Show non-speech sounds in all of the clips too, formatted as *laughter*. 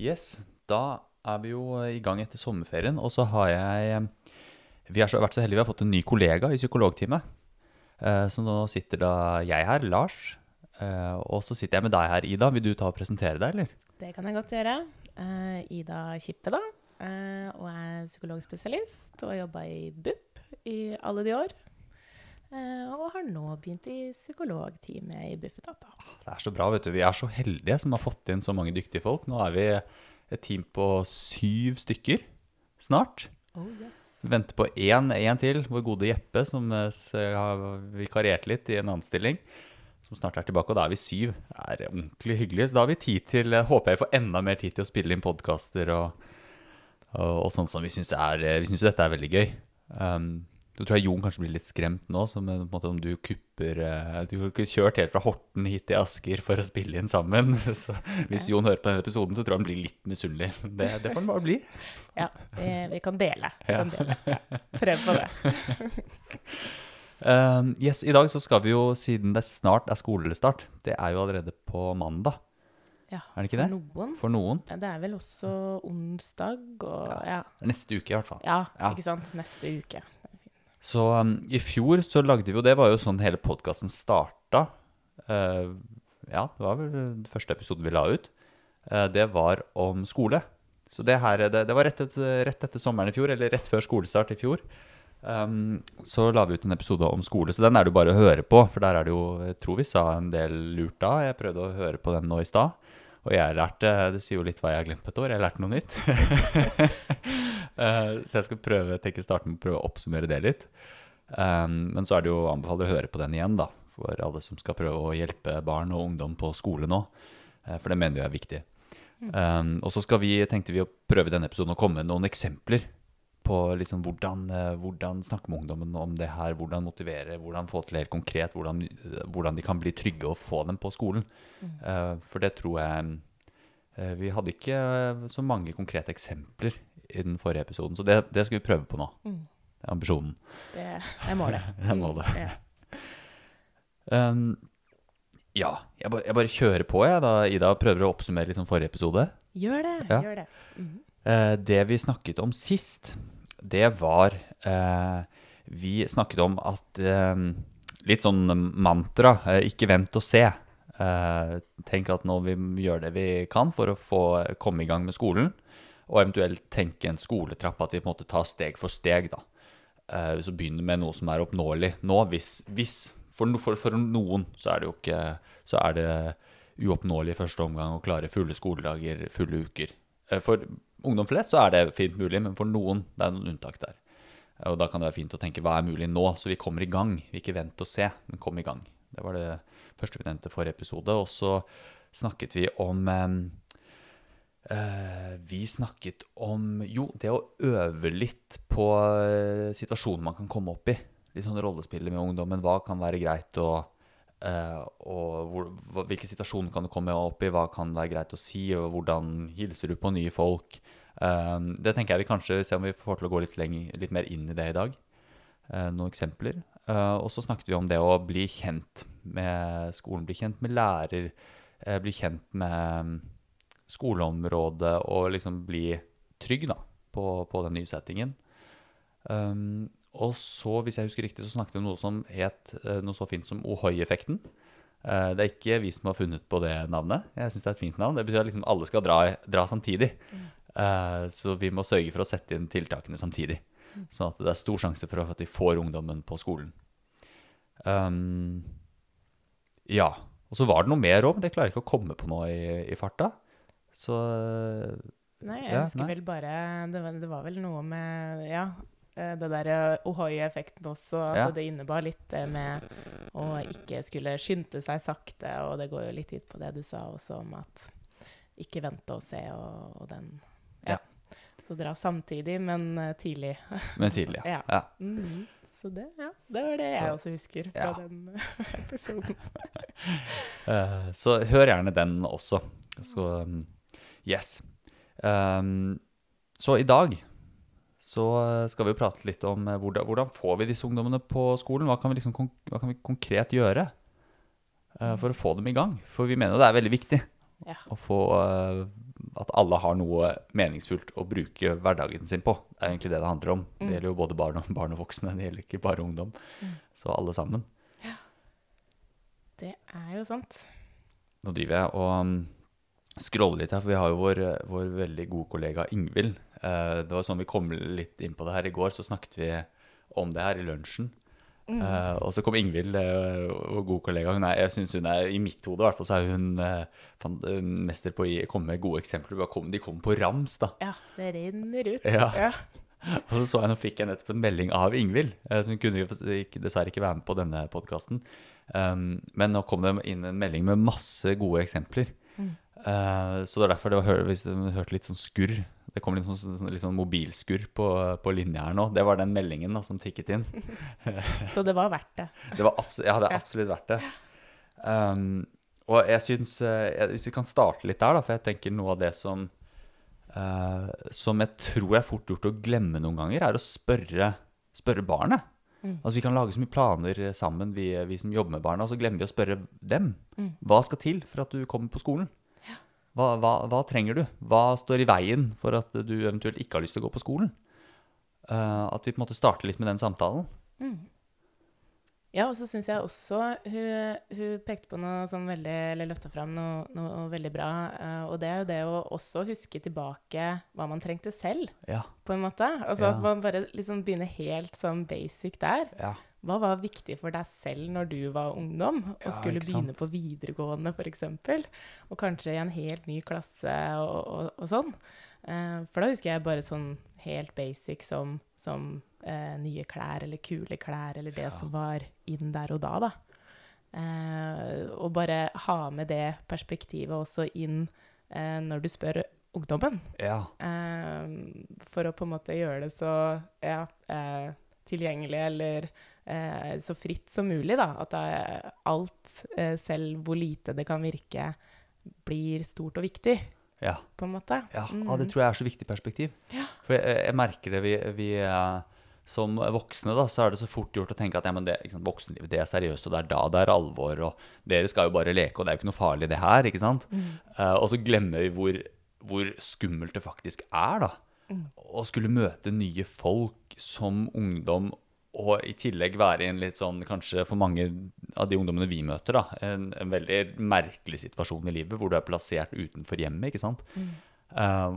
Yes, da er vi jo i gang etter sommerferien, og så har jeg Vi har vært så heldige vi har fått en ny kollega i psykologteamet. Eh, Så nå sitter da jeg her, Lars, eh, og så sitter jeg med deg her, Ida. Vil du ta og presentere deg, eller? Det kan jeg godt gjøre. Eh, Ida Kippe, da. eh, og er psykologspesialist og har jobba i BUP i alle de år. Eh, og har nå begynt i psykologteamet i Bufetat. Det er så bra, vet du. Vi er så heldige som har fått inn så mange dyktige folk. Nå er vi et team på syv stykker snart. Oh, yes. Vi venter på én, én til, vår gode Jeppe, som eh, har vikariert litt i en annen stilling. Som snart er tilbake, og da er vi syv. Det er ordentlig hyggelig. Så da har vi tid til eh, Håper jeg får enda mer tid til å spille inn podkaster og, og, og sånt som vi syns Vi syns jo dette er veldig gøy. Um, så tror jeg Jon kanskje blir litt skremt nå, som på en måte om du kupper eh, Du har ikke kjørt helt fra Horten hit til Asker for å spille inn sammen. *laughs* Så hvis Jon hører på denne episoden, så tror jeg han blir litt misunnelig. Det, det får han bare bli. *laughs* Ja, vi, vi kan dele. Vi kan dele. Ja. Prøv på det. Uh, *laughs* yes, I dag så skal vi jo, siden det snart er skolestart Det er jo allerede på mandag, Ja, er det ikke for det? noen. For noen. Ja, Det er vel også onsdag og ja. Neste uke, i hvert fall. ja, Ja. ikke sant. Neste uke. Så um, i fjor så lagde vi jo Det var jo sånn hele podkasten starta. Uh, ja, det var vel den første episoden vi la ut. Uh, det var om skole. Så det her Det, det var rett etter, rett etter sommeren i fjor, eller rett før skolestart i fjor. Um, så la vi ut en episode om skole, så den er det jo bare å høre på. For der er det jo Jeg tror vi sa en del lurt da. Jeg prøvde å høre på den nå i stad. Og jeg lærte Det sier jo litt hva jeg har glemt på et år. Jeg lærte noe nytt. *laughs* Eh, så jeg skal prøve tenke starten med å prøve å oppsummere det litt. Um, men så er det jo anbefaler å høre på den igjen, da. For alle som skal prøve å hjelpe barn og ungdom på skole nå. Eh, for det mener jeg er viktig. Um, og så skal vi, tenkte vi å prøve i denne episoden å komme med noen eksempler på liksom hvordan, eh, hvordan snakke med ungdommen om det her, hvordan motivere, hvordan få til helt konkret, hvordan, eh, hvordan de kan bli trygge og få dem på skolen. Eh, for det tror jeg Vi hadde ikke så mange konkrete eksempler i den forrige episoden, så det, det skal vi prøve på nå. Mm. Det er ambisjonen. Det er målet. Det er målet. *laughs* Mm, Ja. Um, ja, jeg bare, jeg bare kjører på, jeg, da Ida prøver å oppsummere liksom forrige episode. Gjør det. Ja. Gjør det. Eh, det vi snakket om sist, det var eh, Vi snakket om at eh, Litt sånn mantra. Eh, ikke vent og se. Eh, tenk at nå vi gjør det vi kan for å få komme i gang med skolen. Og eventuelt tenke en skoletrapp, at vi på en måte tar steg for steg. da. Eh, så begynner med noe som er oppnåelig nå. Hvis, hvis for, for, for noen så er det jo ikke Så er det uoppnåelig i første omgang å klare fulle skoledager, fulle uker. For ungdom flest så er det fint mulig, men for noen det er noen unntak der. Og da kan det være fint å tenke hva er mulig nå, så vi kommer i gang. Vi ikke vent og se, men kom i gang. Det var det første vi nevnte forrige episode. Og så snakket vi om eh, Vi snakket om jo, det å øve litt på eh, situasjoner man kan komme opp i. Litt sånn rollespillet med ungdommen. Hva kan være greit å eh, og hvor, hvilke situasjoner kan du komme opp i, hva kan være greit å si, og hvordan hilser du på nye folk. Uh, det tenker jeg vi kanskje se om vi får til å gå litt, lenger, litt mer inn i det i dag. Uh, noen eksempler. Og så snakket vi om det å bli kjent med skolen, bli kjent med lærer, bli kjent med mm, skoleområdet og liksom bli trygg da, på, på den nye settingen. Um, og så, hvis jeg husker riktig, så snakket vi om noe som het eh, noe så fint som Ohoi-effekten. Eh, det er ikke vi som har funnet på det navnet. Jeg syns det er et fint navn. Det betyr at liksom alle skal dra, dra samtidig. Mm. så vi må sørge for å sette inn tiltakene samtidig. Sånn at det er stor sjanse for at vi får ungdommen på skolen. Um, ja. Og så var det noe mer òg, men det klarer jeg ikke å komme på nå i, i farta. Så Nei, jeg Ja, husker nei. vel bare det var, det var vel noe med Ja, eh, det der Ohoi-effekten også. At Ja. det innebar litt det med å ikke skulle skynde seg sakte. Og det går jo litt ut på det du sa også om at ikke vente og se og, og den Ja. Så dra samtidig, men eh, tidlig. Men tidlig, *laughs* ja. Ja. ja. Mhm. Så det, ja, det var det jeg også husker fra Ja. den *laughs* episoden. *laughs* Eh, så hør gjerne den også. Så um, yes. Um, så i dag så skal vi jo prate litt om eh, hvordan, hvordan får vi disse ungdommene på skolen. Hva kan vi, liksom, hva kan vi konkret gjøre eh, for å få dem i gang? For vi mener jo det er veldig viktig Ja. å få, eh, at alle har noe meningsfullt å bruke hverdagen sin på. Det er egentlig det det handler om. Det Mm. gjelder jo både barn og, barn og voksne, det gjelder ikke bare ungdom. Så alle sammen. Ja. Det er jo sant. Nå driver jeg og um, scroller litt her, for vi har jo vår, vår veldig gode kollega Ingvild. Eh, det var sånn vi kom litt inn på det her i går, så snakket vi om det her i lunsjen. Eh, og så kom Ingvild, vår gode kollega. Hun er, jeg synes hun er, I mitt hode i hvert fall, så er hun uh, mester på å komme med gode eksempler. Kom, de kommer på rams, da. Ja, det renner ut. Ja. *laughs* Og så så jeg nå fikk jeg nettopp en melding av Ingvild, uh, som kunne ikke, dessverre ikke være med på denne podkasten. Um, men nå kom det inn en melding med masse gode eksempler. Eh, så det er derfor det var, hvis du hørte litt sånn skurr Det kom litt sånn, sånn, litt sånn mobilskurr på, på linja her nå. Det var den meldingen da, som tikket inn. *laughs* Så det var verdt det. Det var ja, det er absolutt verdt det. Um, og jeg syns eh, Hvis vi kan starte litt der, da, for jeg tenker noe av det som uh, Som jeg tror er fort gjort å glemme noen ganger, er å spørre, spørre barnet. Altså Vi kan lage så mye planer sammen, vi, vi som jobber med barna, og så glemmer vi å spørre dem. Hva skal til for at du kommer på skolen? Hva, hva, hva trenger du? Hva står i veien for at du eventuelt ikke har lyst til å gå på skolen? Uh, at vi på en måte starter litt med den samtalen. Ja, og så syns jeg også hun, hun pekte på noe sånn veldig Eller løfta fram noe, noe veldig bra. Uh, og det er jo det å også huske tilbake hva man trengte selv, Ja, på en måte. Altså Ja. at man bare liksom begynner helt sånn basic der. ja. Hva var viktig for deg selv når du var ungdom og Ja, skulle begynne på videregående f.eks., og kanskje i en helt ny klasse og, og, og sånn? Eh, for da husker jeg bare sånn helt basic som, som eh, nye klær eller kule klær eller det som var inn der og da, da. Eh, og bare ha med det perspektivet også inn eh, når du spør ungdommen. ja. Eh, for å på en måte gjøre det så ja, eh, tilgjengelig eller eh, så fritt som mulig. Da. At er alt, eh, selv hvor lite det kan virke, blir stort og viktig, Ja, på en måte. ja. Mm. ah, det tror jeg er så viktig perspektiv. For jeg, jeg merker det vi, vi eh, Som voksne da, så er det så fort gjort å tenke at ja, men det, liksom, voksenlivet det er seriøst, og det er da det er alvor, og dere skal jo bare leke, og det er jo ikke noe farlig det her. ikke sant? Eh, og så glemmer vi hvor, hvor skummelt det faktisk er, da. Å skulle møte nye folk som ungdom, og i tillegg være i en litt sånn, kanskje for mange av de ungdommene vi møter, da, en, en veldig merkelig situasjon i livet, hvor du er plassert utenfor hjemmet, ikke sant? Eh,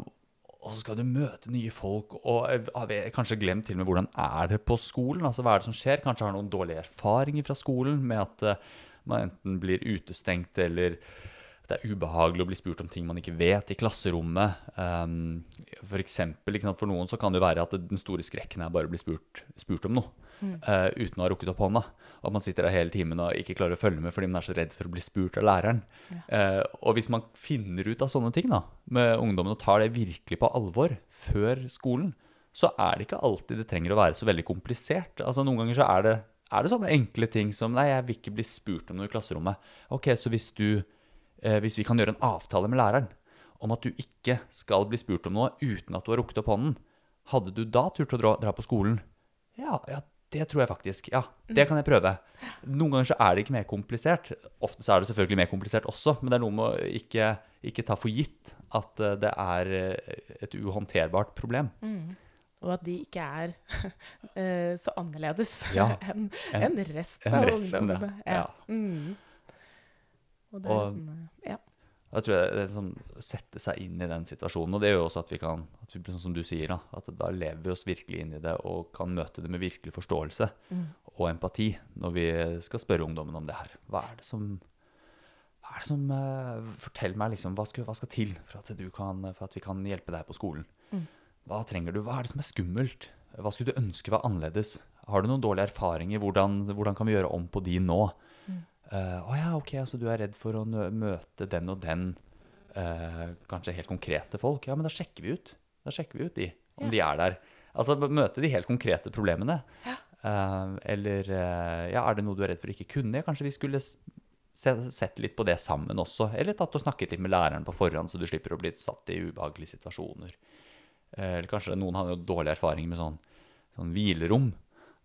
og så skal du møte nye folk, og har vi kanskje glemt til og med hvordan er det på skolen? Altså, hva er det som skjer? Kanskje har noen dårlige erfaringer fra skolen med at uh, man enten blir utestengt, eller det er ubehagelig å bli spurt om ting man ikke vet i klasserommet. Um, for eksempel, sant, for noen så kan det være at den store skrekken er bare å bli spurt, spurt om noe, eh, uten å ha rukket opp hånda. At man sitter der hele timen og ikke klarer å følge med fordi man er så redd for å bli spurt av læreren. Eh, og hvis man finner ut av sånne ting da, med ungdommen og tar det virkelig på alvor før skolen, så er det ikke alltid det trenger å være så veldig komplisert. Altså Noen ganger så er det, er det sånne enkle ting som Nei, jeg vil ikke bli spurt om noe i klasserommet. Ok, så hvis du Hvis vi kan gjøre en avtale med læreren om at du ikke skal bli spurt om noe uten at du har rukket opp hånden, hadde du da turt å dra, dra på skolen? Ja, ja, det tror jeg faktisk. Ja, det kan jeg prøve. Noen ganger så er det ikke mer komplisert. Ofte så er det selvfølgelig mer komplisert også, men det er noe med å ikke, ikke ta for gitt at eh, det er eh, et uhåndterbart problem. Og at de ikke er uh, *laughs* så annerledes Ja, *laughs* enn en resten enn av ungdommene. ja. Ja. Mm. Og det Og- sånn, eh, ja. Jeg tror det er å sette seg inn i den situasjonen. Og det gjør jo også at vi kan, sånn som du sier, da, at da lever vi oss virkelig inn i det og kan møte det med virkelig forståelse og empati når vi skal spørre ungdommen om det her. Hva er det som er det som uh, Fortell meg liksom, hva skal, hva skal til for at, du kan, for at vi kan hjelpe deg på skolen? Hva trenger du? Hva er det som er skummelt? Hva skulle du ønske var annerledes? Har du noen dårlige erfaringer? Hvordan, hvordan kan vi gjøre om på de nå? Eh, uh, ja, ok, altså du er redd for å møte den og den uh, kanskje helt konkrete folk. Ja, men da sjekker vi ut. Da sjekker vi ut de, om de er der. Altså møte de helt konkrete problemene. Eh, eller eh, ja, er det noe du er redd for ikke kunne? Kanskje vi skulle sett litt på det sammen også. Eller tatt og snakket litt med læreren på forhånd, så du slipper å bli satt i ubehagelige situasjoner. Eller kanskje noen har jo dårlig erfaring med sånn, sånn hvilerom.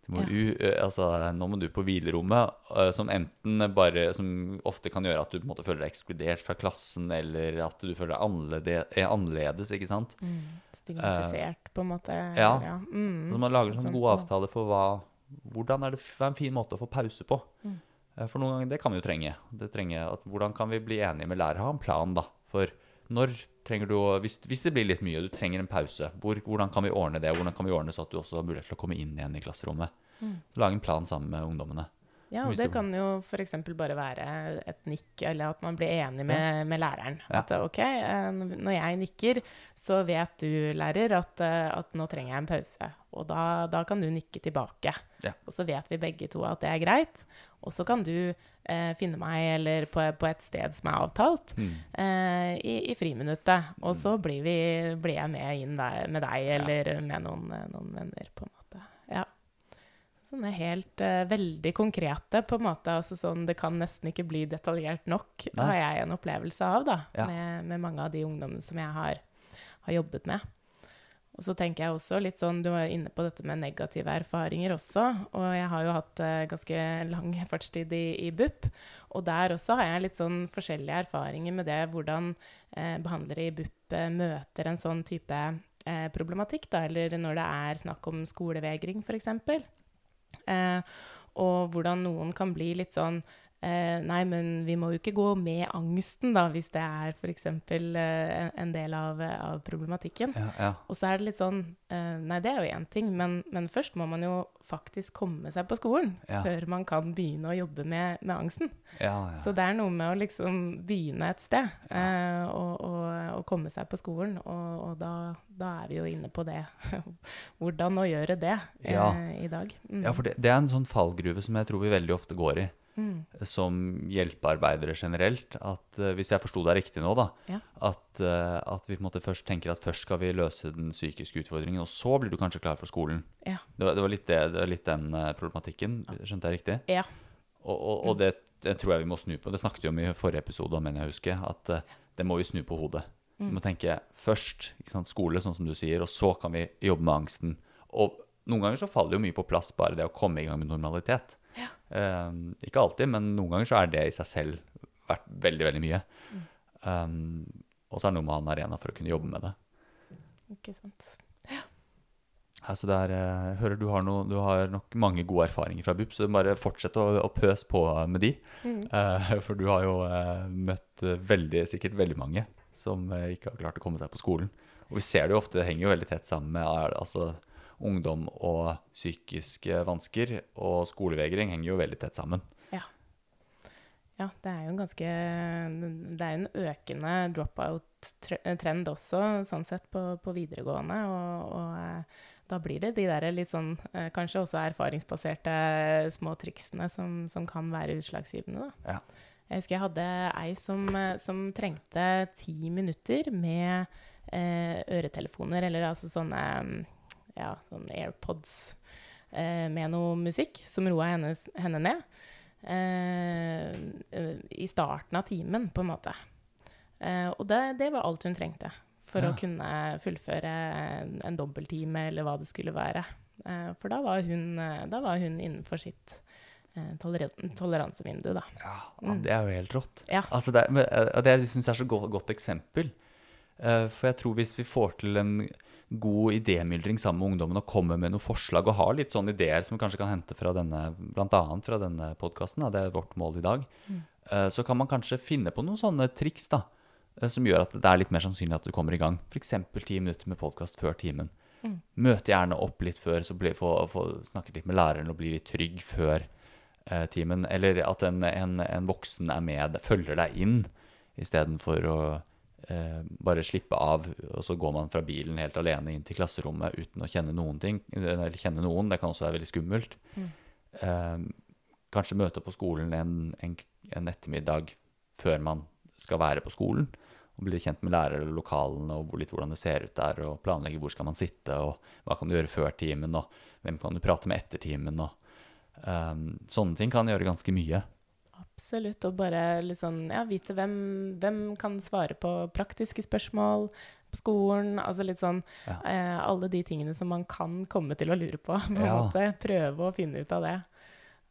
Må u, altså, nå må du på hvilerommet, som enten bare Som ofte kan gjøre at du på en måte føler deg ekskludert fra klassen, eller at du føler deg annerledes, er annerledes, ikke sant? Mm. Stigmatisert, på en måte. ja. ja. Mm. Så man lager sånn Sånn, avtale å. for hva Hvordan er det hva er en fin måte å få pause på? Mm. Eh, For noen ganger, det kan vi jo trenge. Det trenger at, hvordan kan vi bli enige med lærer? Ha en plan, da. For når trenger du å hvis, hvis det blir litt mye, og du trenger en pause, hvor, hvordan kan vi ordne det? Hvordan kan vi ordne så at du også har mulighet til å komme inn igjen i klasserommet? Mm. Lage en plan sammen med ungdommene. Ja, og det kan jo f.eks. bare være et nikk, eller at man blir enig med, med læreren. Ja. At OK, eh, når jeg nikker, så vet du, lærer, at, eh, at nå trenger jeg en pause. Og da, da kan du nikke tilbake. Ja. Og så vet vi begge to at det er greit. Og så kan du eh, finne meg eller på, på et sted som er avtalt, Mm. eh, i, i friminuttet. Og så blir, vi, blir jeg med inn der med deg eller med noen, noen venner, på. Ja. Sånne helt uh, veldig konkrete, på en måte. Altså sånn, det kan nesten ikke bli detaljert nok, Nei. har jeg en opplevelse av, da. Ja. Med, med mange av de ungdommene som jeg har, har jobbet med. Og så tenker jeg også litt sånn, Du var inne på dette med negative erfaringer også. Og jeg har jo hatt uh, ganske lang *laughs* fartstid i, i BUP. Og der også har jeg litt sånn forskjellige erfaringer med det, hvordan uh, behandlere i BUP møter en sånn type problematikk, da, eller når det er snakk om skolevegring, f.eks. Eh, og hvordan noen kan bli litt sånn eh, Nei, men vi må jo ikke gå med angsten, da, hvis det er f.eks. Eh, en- del av, av problematikken. Ja, ja. Og så er det litt sånn eh, Nei, det er jo én ting, men, men først må man jo faktisk komme seg på skolen Ja. før man kan begynne å jobbe med, med angsten. ja, ja. Så det er noe med å liksom begynne et sted eh, og, og, og komme seg på skolen. Og, og da, da er vi jo inne på det. *laughs* Hvordan å gjøre det eh, i dag. Mm. ja, for det, det er en sånn fallgruve som jeg tror vi veldig ofte går i. Mm. som hjelpearbeidere generelt, at eh, hvis jeg forsto deg riktig nå, da, Ja. at, eh, at vi først tenker at først skal vi løse den psykiske utfordringen, og så blir du kanskje klar for skolen. Ja. Det var, det var, det, det var litt den eh, problematikken, skjønte jeg riktig? Ja. Og, og, og det, det tror jeg vi må snu på. Det snakket vi om i forrige episode, mener jeg husker, at det må vi snu på hodet. Vi må tenke først sant, skole, sånn som du sier, og så kan vi jobbe med angsten. Og noen ganger så faller jo mye på plass bare det å komme i gang med normalitet. Eh, ikke alltid, men noen ganger så er det i seg selv vært veldig, veldig mye. Um, og så er det noe med å ha en arena for å kunne jobbe med det. Ikke sant. Altså det er, eh, jeg hører du har, noe, du har nok mange gode erfaringer fra BUP, så bare fortsett å, å pøse på med de. Eh, *laughs* for du har jo uh, møtt veldig, sikkert veldig mange som uh, ikke har klart å komme seg på skolen. Og vi ser det jo ofte, det henger jo veldig tett sammen med altså, ungdom og psykiske vansker. Og skolevegring henger jo veldig tett sammen. Ja, det er jo en ganske Det er jo en økende dropout-trend også, sånn sett, på, på videregående. Og, og eh, da blir det de der litt sånn eh, Kanskje også erfaringsbaserte små triksene som, som kan være utslagsgivende, da. Ja. Jeg husker jeg hadde ei som, eh, som trengte ti minutter med eh, øretelefoner, eller altså sånne mm, ja, sånn AirPods eh, med noe musikk, som roa henne, henne ned. Eh, I starten av timen, på en måte. Eh, og det, det var alt hun trengte for Ja. å kunne fullføre en, dobbelttime, eller hva det skulle være. Eh, for da var, hun, da var hun innenfor sitt toleransevindu, da. Ja, ja, det er jo helt rått. Ja. Altså det, det syns jeg er så godt, godt eksempel. For jeg tror hvis vi får til en god idémyldring sammen med ungdommen og kommer med noen forslag og har litt sånne ideer som vi kanskje kan hente fra denne, blant annet fra denne podkasten, det er vårt mål i dag, mm. så kan man kanskje finne på noen sånne triks da, eh, som gjør at det er litt mer sannsynlig at du kommer i gang. F.eks. ti minutter med podkast før timen. Mm. Møte gjerne opp litt før, så bli, få, få snakket litt med læreren og bli litt trygg før eh, timen. Eller at en, en, en voksen er med, følger deg inn, istedenfor å eh, bare slippe av, og så går man fra bilen helt alene inn til klasserommet uten å kjenne noen ting. Eller kjenne noen, det kan også være veldig skummelt. Mm. Eh, kanskje møte på skolen en, en, en ettermiddag før man skal være på skolen. Og bli kjent med lærere og lokalene og litt hvordan det ser ut der. Og planlegge hvor skal man sitte, og hva kan du gjøre før timen, og hvem kan du prate med etter timen. Og, um, sånne ting kan gjøre ganske mye. Absolutt. Og bare liksom, ja, vite hvem, hvem kan svare på praktiske spørsmål. på skolen. Altså litt sånn Ja. eh, Alle de tingene som man kan komme til å lure på. *laughs* på en Ja. måte. Prøve å finne ut av det.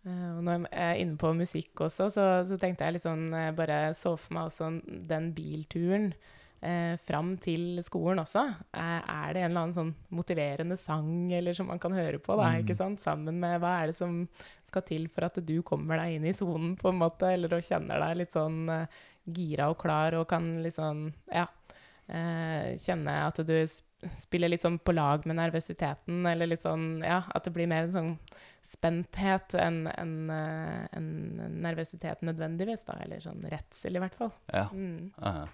Eh, og når jeg er inne på musikk også, så, så tenkte jeg liksom eh, Bare så for meg også den bilturen eh, fram til skolen også. Er, er det en eller annen sånn motiverende sang eller som man kan høre på, da, Mm. ikke sant? Sammen med Hva er det som skal til for at du kommer deg inn i sonen, på en måte? Eller og kjenner deg litt sånn uh, gira og klar og kan liksom Ja. Uh, kjenne at du spiller litt sånn på lag med nervøsiteten, eller litt sånn Ja, at det blir mer en sånn spenthet enn en, eh, enn nervøsitet nødvendigvis, da. Eller sånn redsel, i hvert fall. Ja. Mm. aha.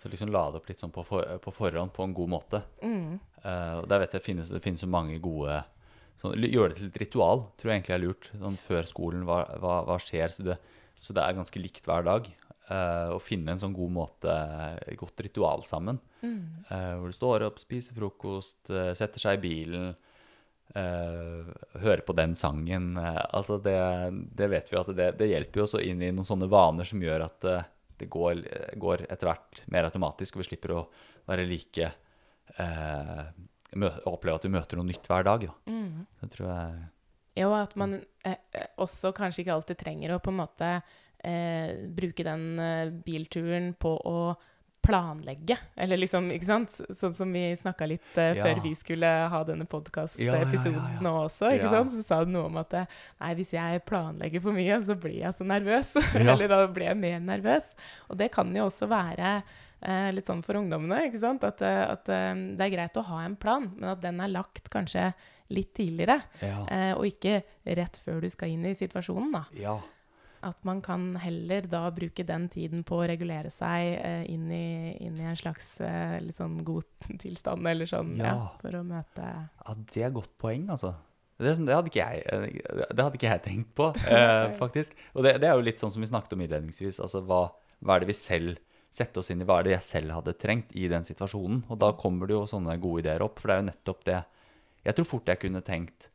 Så liksom lade opp litt sånn på, for, på forhånd på en god måte. Mm. Uh, og der vet jeg finnes, det finnes så mange gode sånn, Gjøre det til et ritual tror jeg egentlig er lurt. Sånn før skolen, hva, hva, hva skjer? Så det, så det er ganske likt hver dag. Uh, å finne en sånn god måte, godt ritual sammen. Mm. Uh, hvor du står opp, spiser frokost, uh, setter seg i bilen, hører på den sangen. Altså det, det vet vi at det, det hjelper jo også inn i noen sånne vaner som gjør at det går, går etter hvert mer automatisk, og vi slipper å være like Oppleve at vi møter noe nytt hver dag. Da. Mm. Det tror jeg Jo, at man eh, eh, også kanskje ikke alltid trenger å på en måte eh, bruke den eh, bilturen på å planlegge, eller liksom, ikke sant? Sånn som vi snakka litt uh, Ja. før vi skulle ha denne Ja, ja, ja, ja. nå også, ikke Ja. sant? Så sa du noe om at eh, nei, hvis jeg planlegger for mye, så blir jeg så nervøs. *laughs* Ja. eller da blir jeg mer nervøs. Og det kan jo også være eh, litt sånn for ungdommene, ikke sant? At, eh, at eh, det er greit å ha en plan, men at den er lagt kanskje litt tidligere. Ja. Eh, og ikke rett før du skal inn i situasjonen, da. ja. At man kan heller da bruke den tiden på å regulere seg eh, inn, i, inn i en slags eh, litt sånn god tilstand, eller sånn, ja. Ja. for å møte Ja, det er godt poeng, altså. Det, sånn- det, hadde ikke jeg, det hadde ikke jeg tenkt på, eh, *laughs* faktisk. Og det, det er jo litt sånn som vi snakket om innledningsvis. Altså, hva, hva er det vi selv setter oss inn i? Hva er det jeg selv hadde trengt i den situasjonen? Og da kommer det jo sånne gode ideer opp, for det er jo nettopp det. Jeg tror fort jeg kunne tenkt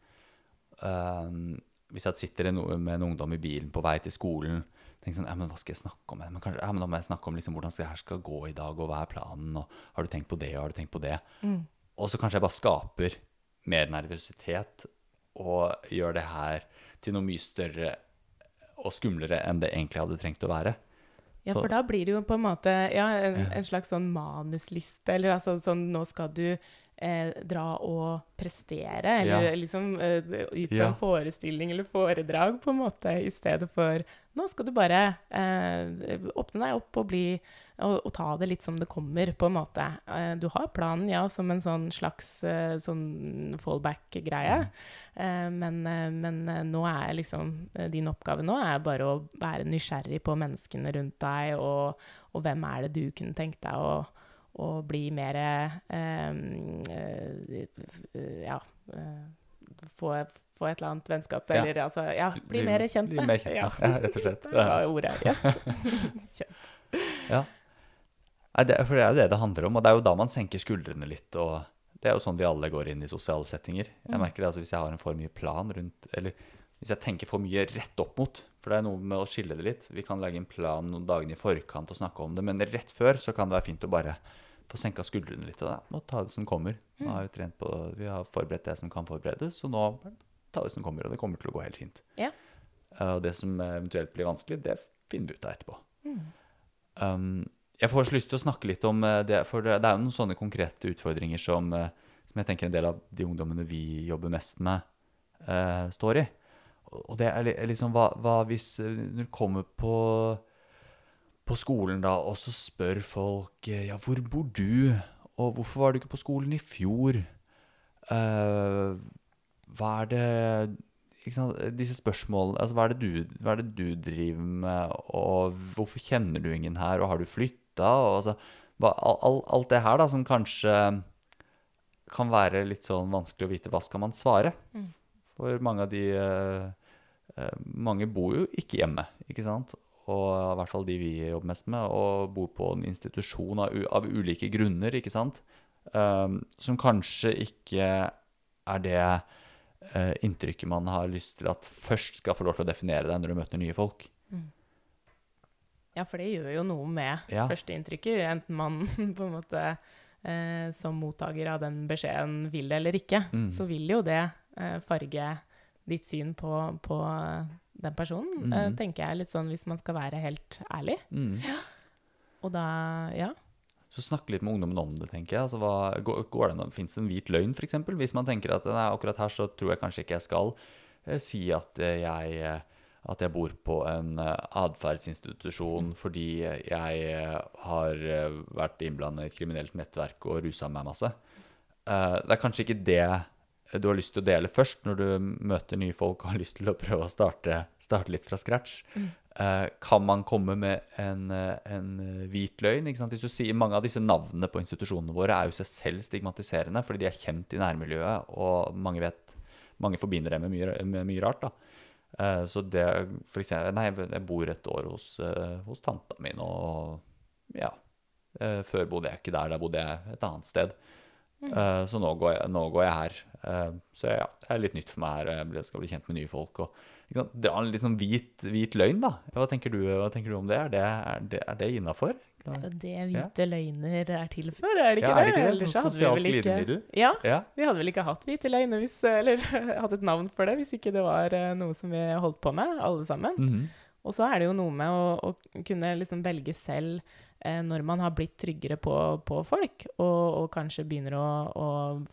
ehm, Hvis jeg sitter med en ungdom i bilen på vei til skolen tenk sånn, ja, men hva skal jeg snakke om? Men kanskje, ja, men da må jeg snakke om liksom, hvordan det her skal gå i dag, og hva er planen, og har du tenkt på det, og har du tenkt på det? mm. Og så kanskje jeg bare skaper mer nervøsitet og gjør det her til noe mye større og skumlere enn det egentlig hadde trengt å være. Ja, for da blir det jo på en måte ja, en, en slags sånn manusliste, eller altså sånn Nå skal du eh, dra og prestere, eller Ja. liksom eh, ut på Ja. en forestilling eller foredrag, på en måte, i stedet for Nå skal du bare eh, åpne deg opp og bli og, og ta det litt som det kommer, på en måte. Eh, du har planen, ja, som en sånn slags eh, sånn fallback-greie. Eh, men, eh, men eh, nå er liksom din oppgave nå er bare å være nysgjerrig på menneskene rundt deg, og, og hvem er det du kunne tenkt deg å, å bli mer eh, eh, Ja. eh, få, få et eller annet vennskap, Ja. eller altså Ja, bli, mer kjent Bli mer kjent, *laughs* ja. ja, rett og slett. *laughs* Det var ordet. Yes. *laughs* Nei, det, for det er jo det det handler om, og det er jo da man senker skuldrene litt. og Det er jo sånn vi alle går inn i sosiale settinger. Jeg Mm. merker det altså Hvis jeg har en for mye plan rundt Eller hvis jeg tenker for mye rett opp mot For det er noe med å skille det litt. Vi kan lage en plan noen dagene i forkant og snakke om det, men rett før så kan det være fint å bare få senka skuldrene litt. Og det og ta det som kommer. Nå har Vi på, vi har forberedt det som kan forberedes, så nå tar vi det som kommer. Og det kommer til å gå helt fint. Ja. Eh, Og det som eventuelt blir vanskelig, det finner vi ut av etterpå. Mm. Um, jeg får så lyst til å snakke litt om eh, det, for det er jo noen sånne konkrete utfordringer som, eh, som jeg tenker en del av de ungdommene vi jobber mest med, uh, står i. Og det er liksom hva, hva hvis du kommer på, på skolen da, og så spør folk eh, ja, hvor bor du, og hvorfor var du ikke på skolen i fjor? Uh, hva er det ikke sant? Disse spørsmålene altså, hva, er det du, hva er det du driver med, og hvorfor kjenner du ingen her, og har du flytta? Altså, all, alt det her da, som kanskje kan være litt sånn vanskelig å vite hva skal man svare. Mm. For mange av de uh, Mange bor jo ikke hjemme, ikke sant? Og i hvert fall de vi jobber mest med, og bor på en institusjon av, av ulike grunner, ikke sant? Um, som kanskje ikke er det uh, inntrykket man har lyst til at først skal få lov til å definere deg når du møter nye folk. Ja, for det gjør jo noe med Ja. førsteinntrykket, enten man *laughs* på en måte eh, som mottaker av den beskjeden vil det eller ikke, Mm. så vil jo det eh, farge ditt syn på, på den personen, mm. uh, tenker jeg litt sånn hvis man skal være helt ærlig. Mm. Og da, ja. Så snakke litt med ungdommen om det, tenker jeg. Altså, hva, går, går det Fins det en hvit løgn, f.eks.? Hvis man tenker at nei, akkurat her så tror jeg kanskje ikke jeg skal eh, si at eh, jeg eh, at jeg bor på en eh, atferdsinstitusjon fordi jeg eh, har eh, vært innblandet i et kriminelt nettverk og rusa meg masse. Eh, det er kanskje ikke det du har lyst til å dele først når du møter nye folk og har lyst til å prøve å starte, starte litt fra scratch. Eh, kan man komme med en, eh, en hvit løgn? Hvis du sier Mange av disse navnene på institusjonene våre er jo seg selv stigmatiserende fordi de er kjent i nærmiljøet, og mange vet mange forbinder det med mye, med mye rart. da. Eh, så det for eksempel, Nei, jeg bor et år hos, eh, hos tanta mi nå, og ja. Eh, før bodde jeg ikke der, da bodde jeg et annet sted. Eh, så nå går, jeg, nå går jeg her. Eh, så ja, det er litt nytt for meg her. Jeg skal bli kjent med nye folk. og Dra en litt sånn hvit, hvit løgn, da. Hva tenker du, hva tenker du om det? Er det, er det, er det innafor? Det hvite løgner er til for, er det ikke Ja, er det det? ikke det? Ellers Sånn så hadde vi sosialt vel ikke-? Ja, Ja. vi hadde vel ikke hatt hvite løgner hvis, eller *laughs* hatt et navn for det hvis ikke det var eh, noe som vi holdt på med, alle sammen. Mhm. Og så er det jo noe med å, å kunne liksom velge selv eh, når man har blitt tryggere på, på folk, og, og kanskje begynner å, å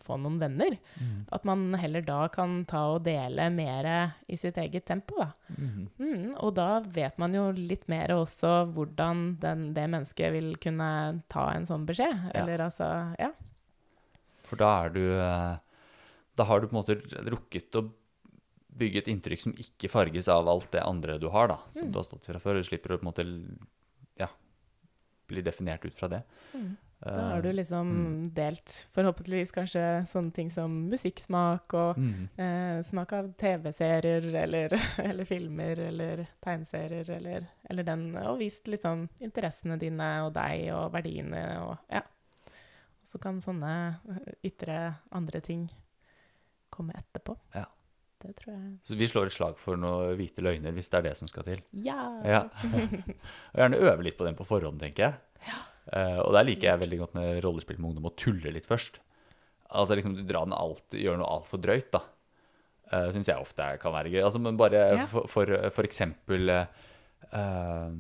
få noen venner. mm. At man heller da kan ta og dele mer i sitt eget tempo, da. Mm. Mm, og da vet man jo litt mer også hvordan den, det mennesket vil kunne ta en sånn beskjed. Ja. Eller altså Ja. For da er du eh, Da har du på en måte rukket å bygge et inntrykk som ikke farges av alt det andre du har, da. Som Mm. du har stått fra før. Du slipper å på en måte ja, bli definert ut fra det. Mm. Da har Eh, du liksom delt forhåpentligvis kanskje sånne ting som musikksmak og mm. eh, smak av TV-serier eller, *laughs* eller filmer eller tegneserier eller, eller den, og vist liksom interessene dine og deg og verdiene og ja. Og så kan sånne eh, ytre andre ting komme etterpå. Ja. Det tror jeg Så vi slår et slag for noen hvite løgner, hvis det er det som skal til. Ja! Ja. Og gjerne øve litt på den på forhånd, tenker jeg. Eh, og der liker jeg veldig godt med rollespill med ungdom å tulle litt først. Altså liksom dra den alt, gjøre noe altfor drøyt, da. Uh, Syns jeg ofte kan være gøy. Altså, men bare Ja. for, for, for eksempel eh, eh,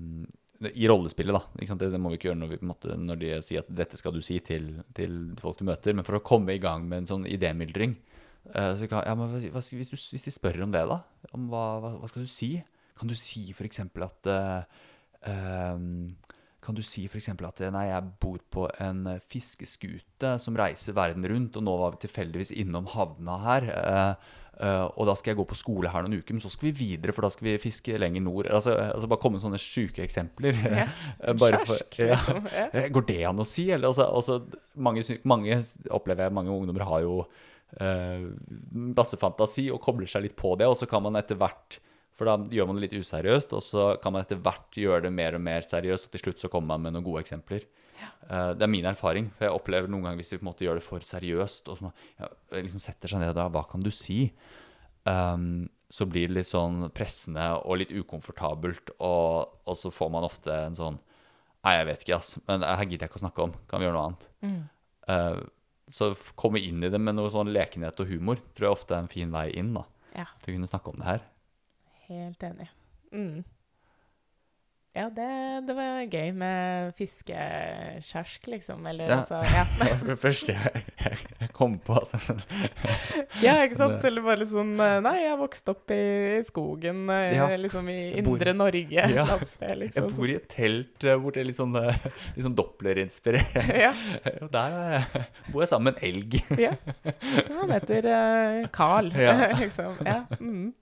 I rollespillet, da. Ikke sant? Det, det må vi ikke gjøre når, vi, måte, når de sier at dette skal du si til, til folk du møter. Men for å komme i gang med en sånn idémyldring eh, så kan, ja, men hvis, du, hvis de spør om det, da? Om hva, hva, hva skal du si? Kan du si f.eks. at uh, kan du si f.eks. at eh, nei, jeg bor på en eh, fiskeskute som reiser verden rundt, og nå var vi tilfeldigvis innom havna her. Uh, uh, og da skal jeg gå på skole her noen uker, men så skal vi videre, for da skal vi fiske lenger nord. Altså, altså Bare komme med sånne sjuke eksempler. Ja. *laughs* Eh, bare for- ja. liksom. Eh, Går det an å si? Eller, altså, altså, mange, mange opplever jeg, mange ungdommer har jo eh, masse fantasi og kobler seg litt på det, og så kan man etter hvert For da gjør man det litt useriøst, og så kan man etter hvert gjøre det mer og mer seriøst, og til slutt så kommer man med noen gode eksempler. Eh, det er min erfaring, for jeg opplever noen ganger hvis vi på en måte gjør det for seriøst, og så man, ja, liksom setter seg ned da, hva kan du si? Um, så blir det litt sånn pressende og litt ukomfortabelt, og, og så får man ofte en sånn Nei, jeg vet ikke, ass. Men her gidder jeg ikke å snakke om. Kan vi gjøre noe annet? Mm. Eh, så komme inn i det med noe sånn lekenhet og humor tror jeg ofte er en fin vei inn da, ja. til å kunne snakke om det her. Helt enig. Mm. Ja, det, det var gøy med fiskeskjersk, liksom. Eller Ja. altså Ja, *laughs* Det var det første jeg, jeg kom på. Altså. *laughs* ja ikke sant? Eller bare sånn Nei, jeg vokste opp i skogen, eh, Ja. liksom i indre bor- Norge et Ja. eller annet sted, Jeg liksom. bor i et telt eh, hvor det er litt sånn, eh, litt sånn Doppler-inspirert. *laughs* Ja, Og der bor jeg sammen med en elg. ja. Han heter eh, Carl, Ja. liksom. Ja. Mm.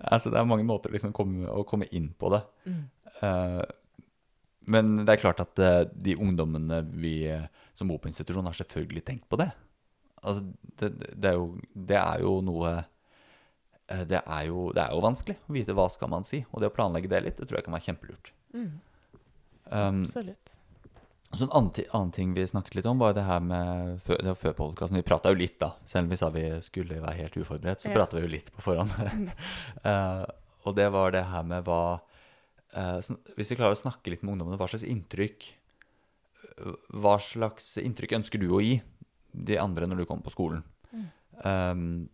Altså, det er mange måter liksom å komme inn på det. Mm. Eh, men det er klart at eh, de ungdommene vi eh, som bor på institusjon, har selvfølgelig tenkt på det. Altså, det, det, er, jo, det er jo noe det er, jo, det er jo vanskelig å vite hva skal man si. Og det å planlegge det litt, det tror jeg kan være kjempelurt. Mm. Um, Absolutt. så en annen, annen ting vi snakket litt om, var det her med før, det før podkasten. Vi prata jo litt, da. Selv om vi sa vi skulle være helt uforberedt, så Ja. prata vi jo litt på forhånd. uh, *laughs* og det var det her med hva Hvis vi klarer å snakke litt med ungdommene, hva slags inntrykk hva slags inntrykk ønsker du å gi de andre når du kommer på skolen? Um,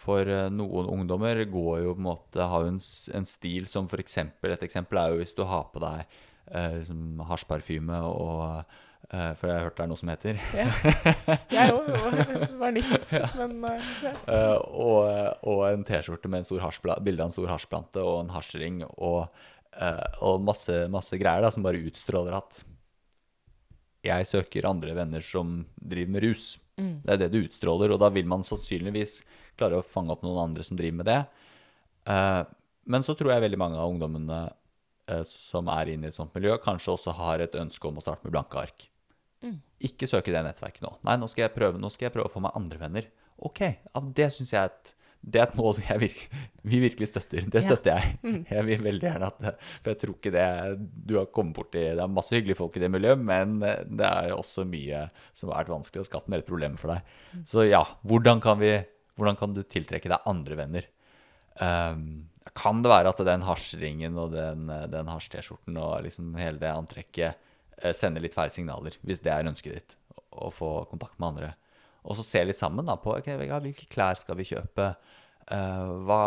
for eh, noen ungdommer går jo på en måte, har jo en, en stil som eksempel, et eksempel er jo hvis du har på deg eh, liksom hasjparfyme og uh, For jeg har hørt det er noe som heter. Ja. *laughs* Jeg òg. Det var nytt. *laughs* Men uh, ja. uh, og, og en T-skjorte med en bilde av en stor hasjplante og en hasjring og, eh, og masse, masse greier da, som bare utstråler at jeg søker andre venner som driver med rus. Mm. Det er det du utstråler, og da vil man sannsynligvis klare å fange opp noen andre som driver med det. Eh, men så tror jeg veldig mange av ungdommene eh, som er inne i et sånt miljø, kanskje også har et ønske om å starte med blanke ark. Mm. Ikke søke det nettverket nå. Nei, nå skal jeg prøve, nå skal jeg prøve å få meg andre venner. Ok, det syns jeg er et, det er et mål som jeg vir vi virkelig støtter. Det Ja. støtter jeg. Jeg vil veldig gjerne at For jeg tror ikke det du har kommet borti Det er masse hyggelige folk i det miljøet, men eh, det er også mye som har vært vanskelig og skapt en del problemer for deg. Så ja, hvordan kan, vi, hvordan kan du tiltrekke deg andre venner? Um, kan det være at den hasjringen og den, den hasj-T-skjorten og liksom hele det antrekket eh, sender litt feil signaler, hvis det er ønsket ditt, å få kontakt med andre? Og så se litt sammen da på okay, hvilke klær skal vi kjøpe. Eh, hva,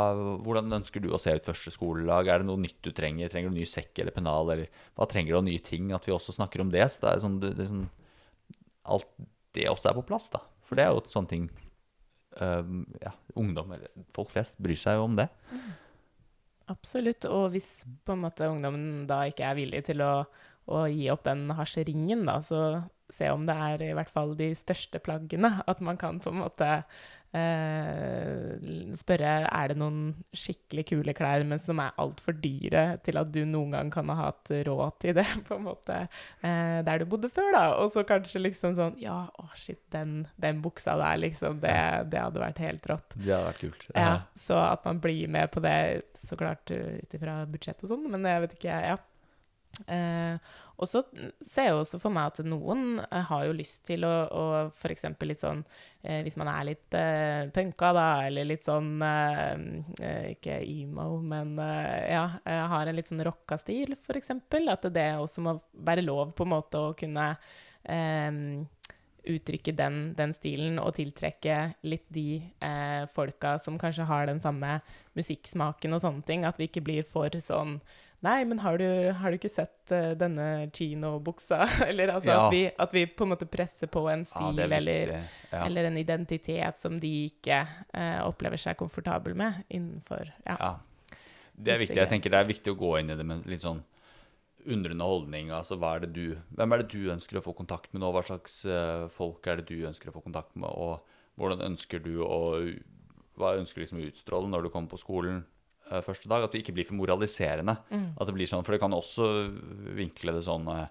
hvordan ønsker du å se ut første skolelag? Er det noe nytt du trenger? Trenger du ny sekk eller pennal? Eller hva trenger du av nye ting? At vi også snakker om det. Så det er sånn, det, det er sånn Alt det også er på plass, da. For det er jo sånne ting eh, ja, Ungdom, eller folk flest, bryr seg jo om det. Absolutt. Og hvis på en måte ungdommen da ikke er villig til å, å gi opp den hasjeringen, da, så se om det er i hvert fall de største plaggene. At man kan på en måte eh, spørre er det noen skikkelig kule klær, men som er altfor dyre til at du noen gang kan ha hatt råd til det, *laughs* på en måte, eh, der du bodde før, da. Og så kanskje liksom sånn Ja, å shit, den, den buksa der, liksom, det, det hadde vært helt rått. Det hadde vært kult. Ja, så at man blir med på det, så klart uh, ut ifra budsjett og sånn, men jeg vet ikke, ja. Eh, og så ser jeg også for meg at noen eh, har jo lyst til å, å eksempel litt sånn eh, Hvis man er litt eh, punka, da, eller litt sånn eh, eh, Ikke emo, men eh, ja, har en litt sånn rocka stil, eksempel. At det også må være lov på en måte å kunne uttrykke den, den stilen og tiltrekke litt de folka som kanskje har den samme musikksmaken og sånne ting. At vi ikke blir for sånn Nei, men har du, har du ikke sett uh, denne chino-buksa? *laughs* Eller altså Ja. at, vi, at vi på en måte presser på en stil er eller. Ja. eller en identitet som de ikke uh, opplever seg komfortabel med innenfor ja. Ja. Det er viktig. Jeg tenker det er viktig å gå inn i det med litt sånn undrende holdning. Altså, er det du, hvem er det du ønsker å få kontakt med nå? Hva slags uh, folk er det du ønsker å få kontakt med? Og hvordan ønsker du å Hva ønsker du liksom å utstråle når du kommer på skolen første dag? At det ikke blir for moraliserende. Mm. At det blir sånn, For det kan også vinkle det sånn uh,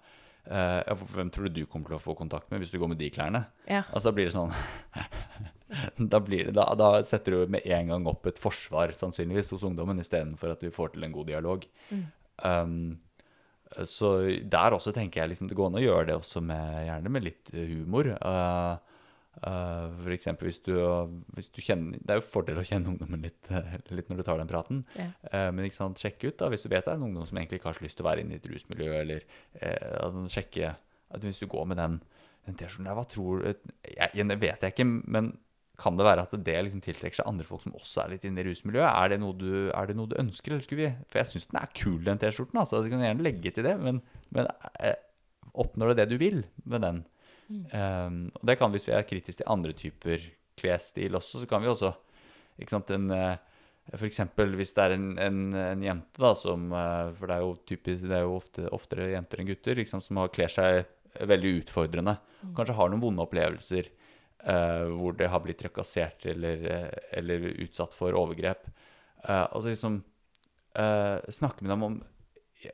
eh, Hvem tror du du kommer til å få kontakt med hvis du går med de klærne? Ja. Altså da blir det sånn *laughs* da, blir det, da, da setter du med en gang opp et forsvar sannsynligvis hos ungdommen istedenfor at du får til en god dialog. Mm. Um, så der også tenker jeg liksom det går an å gjøre det også med, gjerne med litt humor. Uh, uh, for eksempel hvis du, hvis du kjenner Det er jo fordel å kjenne ungdommen litt, eh, litt når du tar den praten. Ja. Uh, men ikke sant, sjekk ut da, hvis du vet det er en ungdom som egentlig ikke har så lyst til å være inne i et rusmiljø, eller uh, sjekke at hvis du går med den, den T-skjorten hva tror du jeg, det vet jeg ikke, men kan det være at det liksom tiltrekker seg andre folk som også er litt inne i rusmiljøet? Er det noe du, det noe du ønsker, eller skulle vi For jeg syns den er kul, den T-skjorten. altså, Du kan gjerne legge til det, men, men eh, oppnår det det du vil med den? Um, og det kan hvis vi er kritiske til andre typer klesstil også, så kan vi også ikke sant, en, eh, For eksempel hvis det er en, en, en jente da, som eh, For det er jo typisk, det er jo ofte, oftere jenter enn gutter liksom, som har kler seg veldig utfordrende. Kanskje har noen vonde opplevelser uh, hvor det har blitt trakassert eller, eller utsatt for overgrep. Uh, og så liksom uh, snakke med dem om Jeg,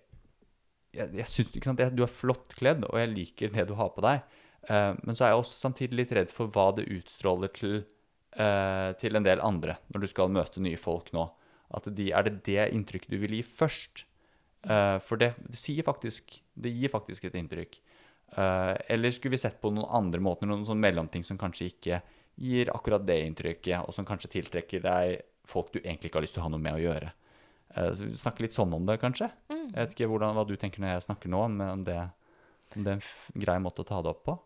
jeg, jeg jeg- du er flott kledd, og jeg liker det du har på deg. Eh, men så er jeg også samtidig litt redd for hva det utstråler til, eh, til en del andre når du skal møte nye folk nå. At de, er det det inntrykket du vil gi først? Eh, for det, det, faktisk, det gir faktisk et inntrykk. Eller skulle vi sett på noen andre måter, noen sånn mellomting som kanskje ikke gir akkurat det inntrykket, og som kanskje tiltrekker deg folk du egentlig ikke har lyst til å ha noe med å gjøre? Så vi snakker litt sånn om det, kanskje? Mm. Jeg vet ikke hvordan, hva du tenker når jeg snakker nå, men om det Om det er en grei måte å ta det opp på?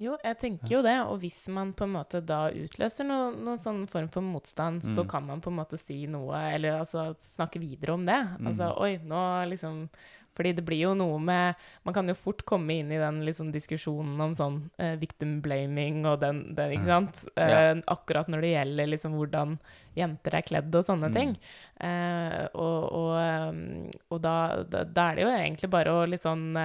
Jo, jeg tenker jo det. Og hvis man på en måte da utløser noen noe sånn form for motstand, så Mm. kan man på en måte si noe, eller altså snakke videre om det. Altså Mm. oi, nå liksom Fordi det blir jo noe med Man kan jo fort komme inn i den liksom diskusjonen om sånn uh, victim blaming og den, den ikke sant? Eh, Akkurat når det gjelder liksom hvordan jenter er kledd og sånne Mm. ting. Uh, og og, um, og da, da, da er det jo egentlig bare å litt sånn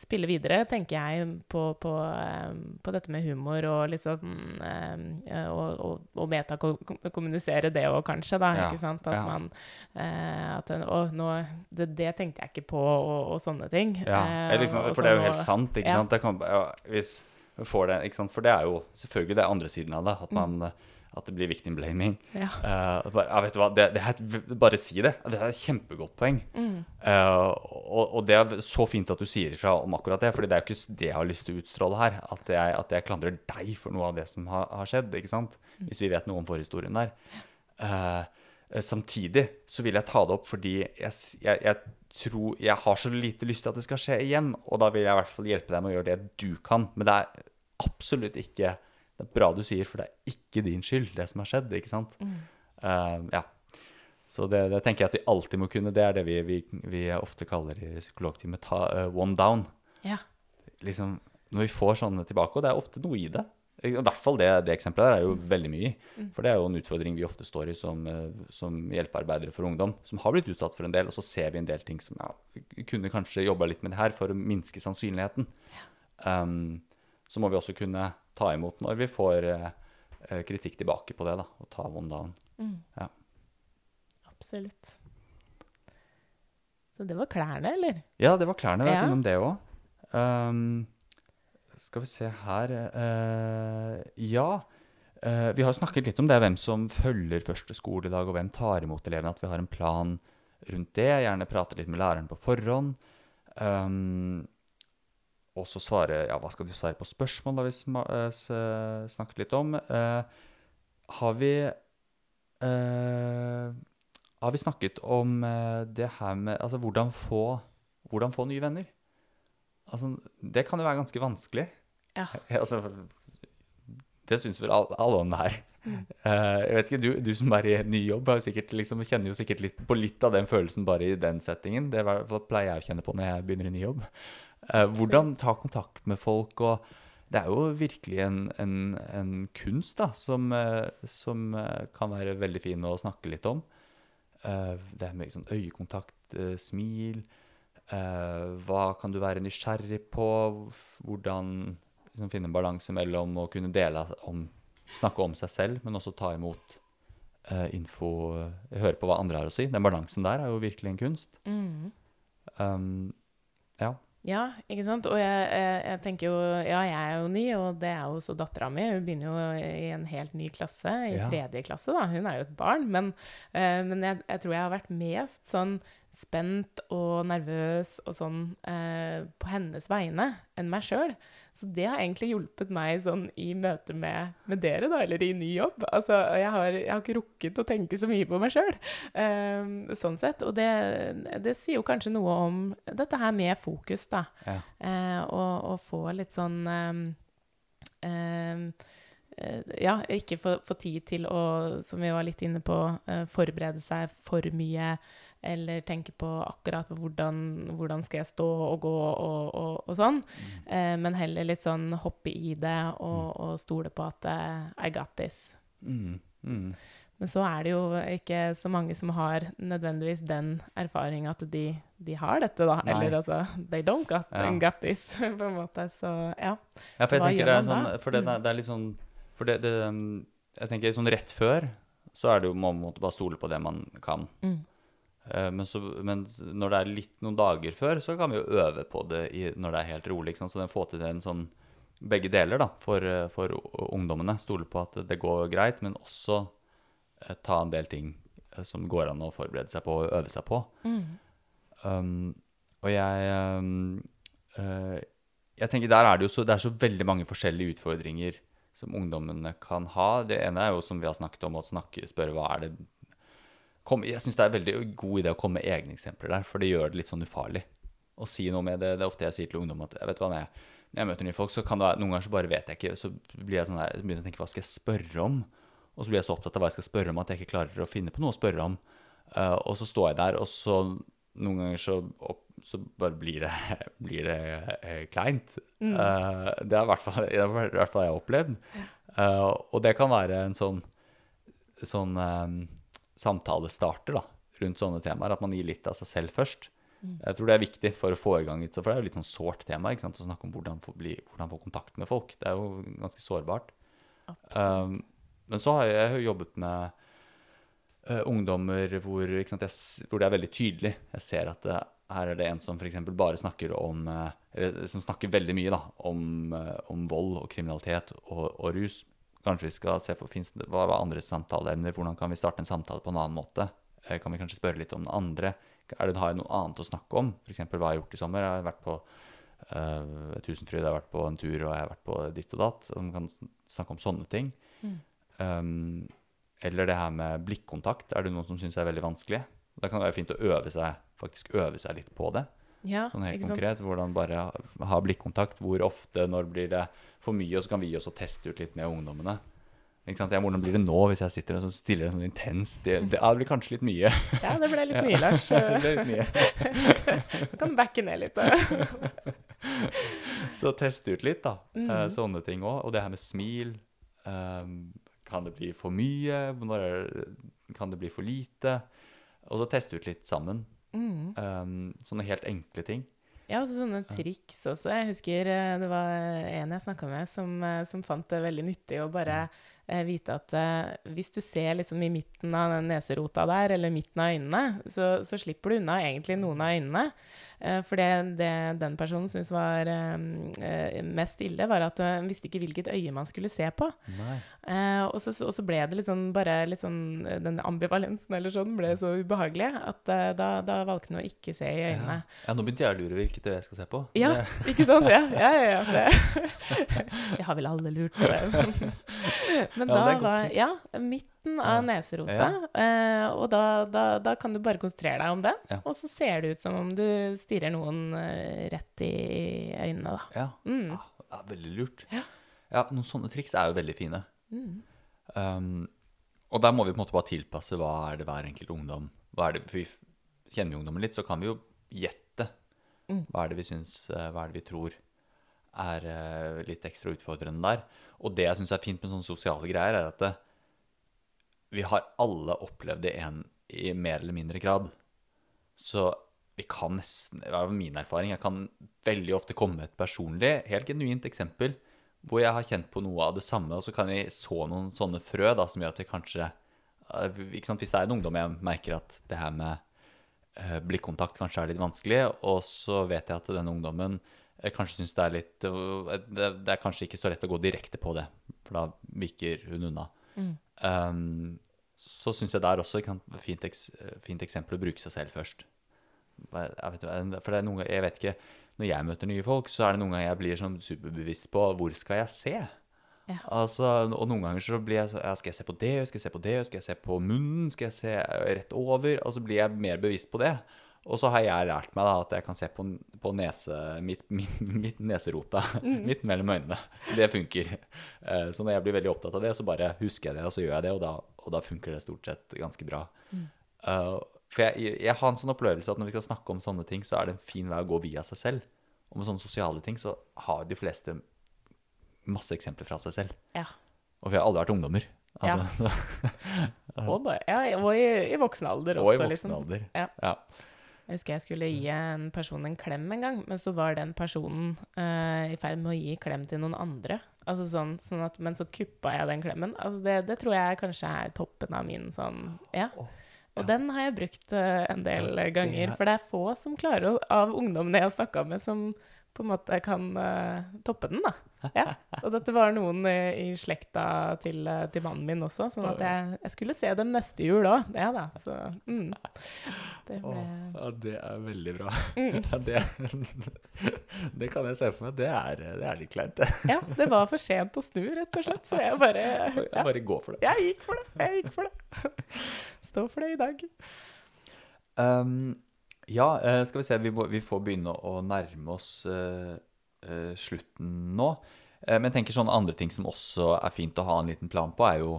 spille videre, tenker jeg, på, på, eh, på dette med humor og liksom eh, og, og, og metakommunisere det òg, kanskje, da. Ja, Ikke sant? At ja. man eh, At Å, nå det, det tenkte jeg ikke på, og, og sånne ting. Ja, Eh, liksom, for det er jo sånn, helt sant, ikke sant? Det kan, hvis får det, ikke sant? For det er jo selvfølgelig det andre siden av det, at, man, Mm. At det blir victim blaming. Ja. Uh, bare, ja, vet du hva, det, det er, et- bare si det. Det er et kjempegodt poeng. Mm. Uh, og, og det er så fint at du sier ifra om akkurat det, fordi det er jo ikke det jeg har lyst til å utstråle her. At jeg, at jeg klandrer deg for noe av det som har, har skjedd, ikke sant? Hvis vi vet noe om forhistorien der. Eh, samtidig så vil jeg ta det opp fordi jeg, jeg, jeg tror Jeg har så lite lyst til at det skal skje igjen, og da vil jeg i hvert fall hjelpe deg med å gjøre det du kan. Men det er absolutt ikke Det er bra du sier, for det er ikke din skyld, det som har skjedd, ikke sant? Eh, ja. Så det, det tenker jeg at vi alltid må kunne. Det er det vi, vi, vi ofte kaller i psykologteamet ta eh, one down. Ja. Liksom, når vi får sånne tilbake, og det er ofte noe i det. I hvert fall det, det eksempelet der er jo veldig mye i. For det er jo en utfordring vi ofte står i som, eh, som hjelpearbeidere for ungdom, som har blitt utsatt for en del, og så ser vi en del ting som ja, vi kunne kanskje jobba litt med det her for å minske sannsynligheten. Um, så må vi også kunne ta imot når vi får eh, kritikk tilbake på det, da, og ta one down. Mm. Ja. Absolutt. Så det var klærne, eller? Ja, det var klærne. Vi har vært innom det òg. Um, skal vi se her uh, Ja. Uh, vi har jo snakket litt om det, hvem som følger første skoledag, og hvem tar imot elevene. At vi har en plan rundt det. Gjerne prate litt med læreren på forhånd. Um, og så svare Ja, hva skal de svare på spørsmål, da vi sma, eh, snakket litt om. Eh, har vi eh, har vi snakket om eh, det her med altså, hvordan, få, hvordan få nye venner. Altså, det kan jo være ganske vanskelig. Ja. *laughs* altså, det syns vel alle, alle om det her. *laughs* Eh, jeg vet ikke, du, du som er i ny jobb, jo sikkert, liksom, kjenner jo sikkert litt på litt av den følelsen bare i den settingen. Det fall pleier jeg å kjenne på når jeg begynner i ny jobb. Eh, hvordan ta kontakt med folk og Det er jo virkelig en, en, en kunst da, som, eh, som eh, kan være veldig fin å snakke litt om. Eh, det med liksom, øyekontakt, eh, smil. eh, hva kan du være nysgjerrig på? Hvordan liksom, finne en balanse mellom å kunne dele om, snakke om seg selv, men også ta imot eh, info, høre på hva andre har å si. Den balansen der er jo virkelig en kunst. Mm. Um, ja. Ikke sant. Og jeg, jeg, jeg tenker jo Ja, jeg er jo ny, og det er jo også dattera mi. Hun begynner jo i en helt ny klasse, i Ja. tredje klasse, da. Hun er jo et barn. Men, uh, men jeg, jeg tror jeg har vært mest sånn spent og nervøs og sånn uh, på hennes vegne enn meg sjøl. Så det har egentlig hjulpet meg sånn i møte med, med dere, da, eller i ny jobb. Altså, jeg har, jeg har ikke rukket å tenke så mye på meg sjøl, sånn sett. Og det, det sier jo kanskje noe om dette her med fokus, da. ja. Uh, og, og få litt sånn ehm, ehm, eh, Ja, ikke få få tid til å, som vi var litt inne på, eh, forberede seg for mye. Eller tenke på akkurat hvordan, hvordan skal jeg stå og gå og, og, og sånn. Eh, men heller litt sånn hoppe i det og, og stole på at I got this. Mm, mm. Men så er det jo ikke så mange som har nødvendigvis den erfaringa at de, de har dette, da. Nei. Eller altså They don't got, Ja. *laughs* got this, på en måte. Så ja. Ja, for jeg Hva gjør man sånn, da? for det, det er litt sånn For det, det Jeg tenker sånn rett før så er det jo man må bare stole på det man kan. Mm. Eh, men, så, men når det er litt noen dager før, så kan vi jo øve på det i, når det er helt rolig. Så den får til en sånn begge deler da, for, eh, for ungdommene. Stole på at det går greit, men også eh, ta en del ting som går an å forberede seg på og øve seg på. Mm. Um, og jeg um, uh, Jeg tenker der er det jo så, det er så veldig mange forskjellige utfordringer som ungdommene kan ha. Det ene er jo som vi har snakket om, å snakke, spørre hva er det kom, Jeg syns det er en veldig god idé å komme med egne eksempler der, for det gjør det litt sånn ufarlig. å si noe med det. Det er ofte jeg sier til ungdom at jeg vet hva, når jeg, når jeg møter nye folk, så kan det være, noen ganger så bare vet jeg ikke, så blir jeg sånn der, begynner jeg å tenke hva skal jeg spørre om? Og så blir jeg så opptatt av hva jeg skal spørre om at jeg ikke klarer å finne på noe å spørre om. Uh, og så står jeg der, og så noen ganger så, opp, så bare blir det, *laughs* blir det uh, kleint. Eh, det er i hvert fall i hvert fall jeg har opplevd. Og det kan være en sånn, sånn samtalestarter da, rundt sånne temaer, at man gir litt av seg selv først. Jeg tror det er viktig for å få i gang et, for det er jo litt sånn sårt tema ikke sant? å snakke om hvordan få, bli, hvordan få kontakt med folk. Det er jo ganske sårbart. Um, men så har jeg, jeg jo jobbet med uh, ungdommer hvor, sant, jeg, hvor det er veldig tydelig. Jeg ser at det, her er det en som f.eks. bare snakker om uh, Eller som snakker veldig mye da, om, uh, om vold og kriminalitet og, og rus. Kanskje vi skal se på finnes hva er andre samtaleemner, hvordan kan vi starte en samtale på en annen måte? Eh, Kan vi kanskje spørre litt om det andre? Er det, har jeg noe annet å snakke om? F.eks. hva jeg har gjort i sommer? Jeg har vært på uh, Tusenfryd, jeg har vært på en tur, og jeg har vært på ditt og datt. Så man kan snakke om sånne ting. Um, eller det her med blikkontakt. Er det noen som syns er veldig vanskelig? Da kan det være fint å øve seg, faktisk øve seg litt på det. Ja, Sånn helt konkret. Hvordan bare ha- blikkontakt. Hvor ofte, når blir det for mye? Og så kan vi også teste ut litt med ungdommene. Ikke sant? Ja, hvordan blir det nå hvis jeg sitter og stiller en sånn intenst det, det, det blir kanskje litt mye. Ja, det ble litt *laughs* mye, Lars. *laughs* det litt mye. *laughs* Du kan backe ned litt. Så teste ut litt, da. Mm -hmm. sånne ting òg. Og det her med smil. Um, kan det bli for mye? Når kan det bli for lite? Og så teste ut litt sammen. Mm. Um, sånne helt enkle ting. Ja, og sånne triks også. Jeg husker eh, det var en jeg snakka med, som, eh, som fant det veldig nyttig å bare eh, vite at eh, hvis du ser liksom i midten av den neserota der, eller midten av øynene, så, så slipper du unna egentlig noen av øynene. Eh, for det, det den personen syntes var eh, eh, mest ille, var at hun visste ikke hvilket øye man skulle se på. Eh, og, så, og så ble det liksom bare litt sånn eh, Den ambivalensen eller sånn ble så ubehagelig at eh, da, da valgte hun å ikke se i øynene. Ja, nå begynte jeg å lure hvilket øye jeg skal se på. Ja, Det- *laughs* ikke sant? Ja, ja, ja. ja. Det, *laughs* *laughs* det har vel alle lurt på det. Men Ja, da var Ja, Ja, midten av neserota. Eh, og da, da, da kan du bare konsentrere deg om den, og så ser det ut som om du stirrer noen eh, rett i øynene, da. Ja. Mm. Ja, ja, veldig lurt. Ja, noen sånne triks er jo veldig fine. Mm. Um, og der må vi på en måte bare tilpasse hva er det hver enkelt ungdom hva er det, for vi Kjenner vi ungdommen litt, så kan vi jo gjette. Mm. Hva er det vi syns, eh, hva er det vi tror er eh, litt ekstra utfordrende der. Og det jeg syns er fint med sånne sosiale greier, er at det, vi har alle opplevd det en i mer eller mindre grad. Så vi kan nesten Det er min erfaring. Jeg kan veldig ofte komme med et personlig, helt genuint eksempel hvor jeg har kjent på noe av det samme, og så kan jeg så noen sånne frø da, som gjør at vi kanskje eh, ikke sant, Hvis det er en ungdom jeg merker at det her med eh, blikkontakt kanskje er litt vanskelig, og så vet jeg at den ungdommen eh, kanskje syns det er litt det er kanskje ikke så lett å gå direkte på det, for da viker hun unna. Mm. Um, så syns jeg der også kan et fint, eks, fint eksempel å bruke seg selv først. Jeg vet, for det er noen, ganger- jeg vet ikke Når jeg møter nye folk, så er det noen ganger jeg blir sånn superbevisst på hvor skal jeg se. Ja. Altså, og noen ganger så blir jeg sånn ja, Skal jeg se på det? Skal jeg se på det? Skal jeg se på munnen? Skal jeg se rett over? Og så blir jeg mer bevisst på det. Og så har jeg lært meg da at jeg kan se på, på nese, mitt, *laughs* mitt, midt neserota, midt mellom øynene. Det funker. Eh, Så når jeg blir veldig opptatt av det, så bare husker jeg det, og så gjør jeg det, og da, og da funker det stort sett ganske bra. Mm. For jeg, jeg har en sånn opplevelse at når vi skal snakke om sånne ting, så er det en fin vei å gå via seg selv. Og med sånne sosiale ting så har de fleste masse eksempler fra seg selv. Ja. Og vi har alle vært ungdommer. Altså, *laughs* Og, da, ja, og i, i voksen alder og i voksen liksom. alder. Ja. Ja. Jeg husker jeg skulle gi en person en klem en gang, men så var den personen uh, i ferd med å gi klem til noen andre. Altså sånn, sånn at, men så kuppa jeg den klemmen. Altså det, det tror jeg kanskje er toppen av min sånn Ja. Og den har jeg brukt uh, en del ganger. er- For det er få som klarer å, av ungdommene jeg har snakka med, som på en måte kan uh, toppe den, da. Ja. Og dette var noen i, i slekta til, til mannen min også, sånn at jeg, jeg skulle se dem neste jul òg. Ja da. Så mm. Det ble Åh, ja, det er veldig bra. Mm. *laughs* Ja, det, *laughs* det kan jeg se for meg. Det er, det er litt kleint, det. *laughs* Ja, det var for sent å snu, rett og slett. Så jeg bare Jeg ja, bare går for det. Jeg gikk for det. Jeg gikk for det. Stå for det i dag. Um, Ja, eh, skal vi se. Vi, må, vi får begynne å nærme oss uh, uh, slutten nå. Uh, men jeg tenker sånne andre ting som også er fint å ha en liten plan på, er jo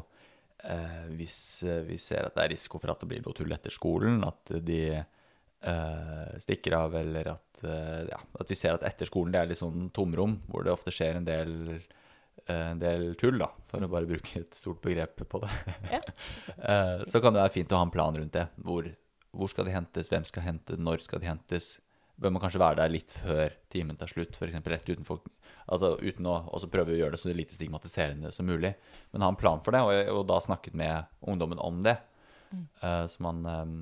eh, hvis eh, vi ser at det er risiko for at det blir noe tull etter skolen, at de eh, stikker av, eller at, eh, ja, at vi ser at etter skolen det er litt sånn tomrom, hvor det ofte skjer en del, eh, en del tull, da, for å bare bruke et stort begrep på det. Ja. *laughs* Eh, så kan det være fint å ha en plan rundt det. Hvor, hvor skal de hentes, hvem skal hente, når skal de hentes? Bør man kanskje være der litt før timen tar slutt, f.eks. rett utenfor Altså uten å også prøve å gjøre det så lite stigmatiserende som mulig. Men ha en plan for det, og, og da snakket med ungdommen om det. Eh, så man um,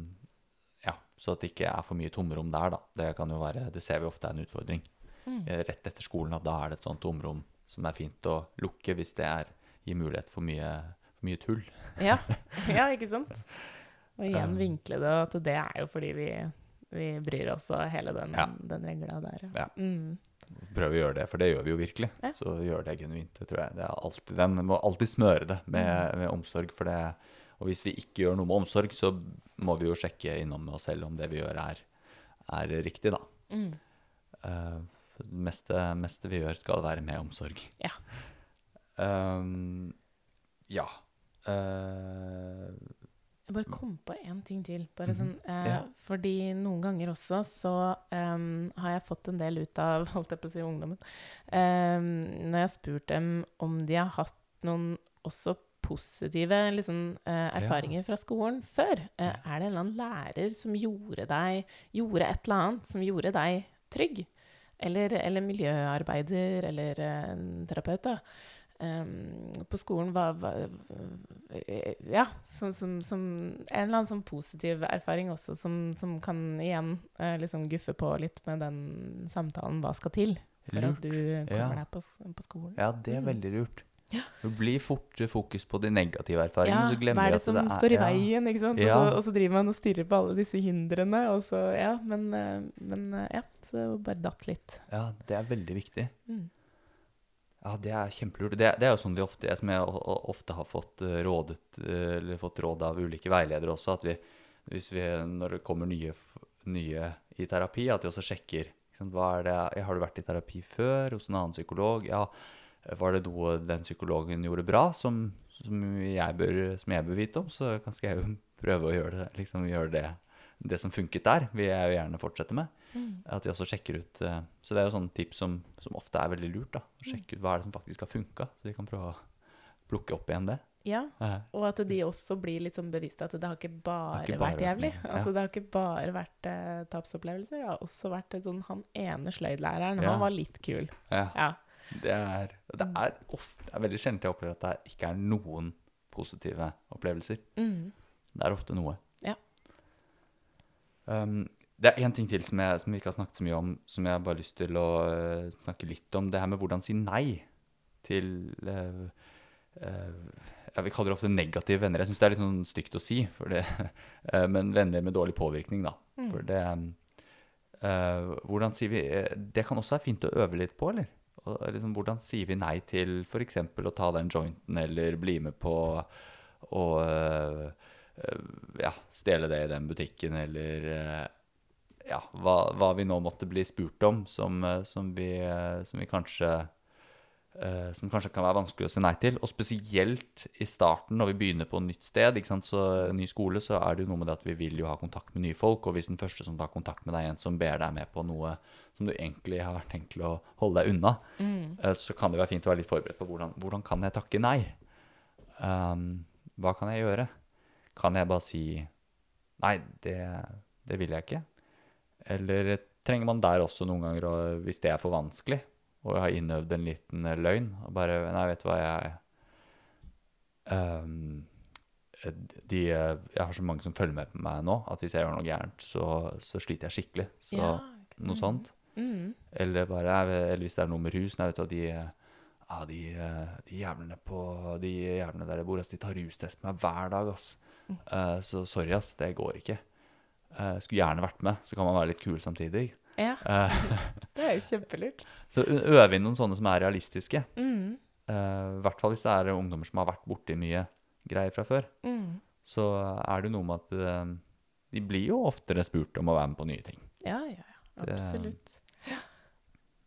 Ja, så at det ikke er for mye tomrom der, da. Det kan jo være Det ser vi ofte er en utfordring. Mm. Rett etter skolen, at da er det et sånt tomrom som er fint å lukke hvis det er, gir mulighet for mye, for mye tull. Ja. *laughs* ja, ikke sant? Og igjen vinkle det at det er jo fordi vi, vi bryr oss og hele den, Ja. den regla der. Ja. Mm. Prøve å gjøre det, for det gjør vi jo virkelig. Ja. Så gjør det genuint, det tror jeg. Det alltid, den må alltid smøre det med, Mm. med omsorg. For det, og hvis vi ikke gjør noe med omsorg, så må vi jo sjekke innom oss selv om det vi gjør, er, er riktig, da. Mm. Uh, det meste, meste vi gjør, skal være med omsorg. Ja. Um, ja. Eh, Jeg bare kom på en ting til. Bare Mhm. sånn, eh, Ja. Fordi noen ganger også så um, har jeg fått en del ut av *laughs* holdt jeg på å si ungdommen. Um, når jeg har spurt dem om de har hatt noen også positive liksom, eh, erfaringer fra skolen før. Eh, er det en eller annen lærer som gjorde deg gjorde et eller annet som gjorde deg trygg? Eller, eller miljøarbeider, eller eh, en terapeut, da. Em, på skolen var, var eh, Ja, som, som, som en eller annen sånn positiv erfaring også, som, som kan igjen uh, liksom guffe på litt med den samtalen hva skal til for Lurt. at du kommer Ja. deg på, på skolen. ja, det er Mm. veldig lurt. Ja. Du blir fort fokus på de negative erfaringene, Ja, så glemmer hva er det som det er står i veien, ikke sant? Ja. Og, så, og så driver man og stirrer på alle disse hindrene, og så Ja, men, eh, men eh, ja. Så det bare datt litt. Ja, det er veldig viktig. Mm. Ja, det er kjempelurt. Det, det er jo sånn vi ofte, som jeg ofte har fått eh, rådet, eh, fått råd av ulike veiledere også, at vi, hvis vi, når det kommer nye, nye i terapi, at vi også sjekker hva er det, Har du vært i terapi før hos en annen psykolog? Ja, var det noe den psykologen gjorde bra som, som, jeg, bør, som jeg bør vite om? Så skal jeg jo *laughs* prøve å gjøre det, liksom gjøre det, det som funket der, vil jeg jo gjerne fortsette med. Mm. At vi også sjekker ut eh, Så det er jo sånne tips som, som ofte er veldig lurt. da Å Mm. sjekke ut hva er det som faktisk har funka, så vi kan prøve å plukke opp igjen det. Ja, og at de også blir litt sånn bevisste at det har ikke bare, ikke bare vært jævlig. ja. Altså, det har ikke bare vært eh, tapsopplevelser. Det har også vært sånn Han ene sløydlæreren, Ja. han var litt kul. ja, Ja. det er, det, er ofte, det er veldig sjelden jeg opplever at det ikke er noen positive opplevelser. Mm. Det er ofte noe. Um, det er én ting til som, jeg, som vi ikke har snakket så mye om, som jeg bare har lyst til å uh, snakke litt om. Det her med hvordan si nei til uh, uh, Vi kaller det ofte negative venner. Jeg syns det er litt sånn stygt å si, for det, *laughs* eh, men venner med dårlig påvirkning, da. Mm. For det eh, Hvordan sier vi Det kan også være fint å øve litt på, eller? Og, liksom, hvordan sier vi nei til f.eks. å ta den jointen, eller bli med på eh, ja, stjele det i den butikken, eller eh, ja, hva, hva vi nå måtte bli spurt om, som, eh, som, vi, eh, som vi kanskje eh, Som kanskje kan være vanskelig å si nei til. Og spesielt i starten, når vi begynner på et nytt sted, ikke sant? så ny skole, så er det jo noe med det at vi vil jo ha kontakt med nye folk. Og hvis den første som tar kontakt med deg, er en som ber deg med på noe som du egentlig har tenkt til å holde deg unna, Mm. eh, så kan det være fint å være litt forberedt på hvordan, hvordan kan jeg takke nei. Um, hva kan jeg gjøre? Kan jeg bare si nei, det, det vil jeg ikke? Eller trenger man der også noen ganger, hvis det er for vanskelig, og jeg har innøvd en liten løgn, og bare Nei, vet du hva, jeg um, de, Jeg har så mange som følger med på meg nå, at hvis jeg gjør noe gærent, så, så sliter jeg skikkelig. Så Ja. noe sånt. Mm. Eller, bare, eller hvis det er noe med rus. Nei, vet du, hva, de, ja, de, de jævlene på De jævlene der jeg bor, ass, de tar rustest på meg hver dag, ass. Eh, så sorry, ass, det går ikke. Uh, skulle gjerne vært med, så kan man være litt kul samtidig. Ja, Eh, *laughs* det er jo kjempelurt. så øve inn noen sånne som er realistiske. Mm. Uh, hvert fall hvis det er ungdommer som har vært borti mye greier fra før. Mm. Så er det jo noe med at uh, de blir jo oftere spurt om å være med på nye ting. Ja, ja, ja. Det- Absolutt. Ja.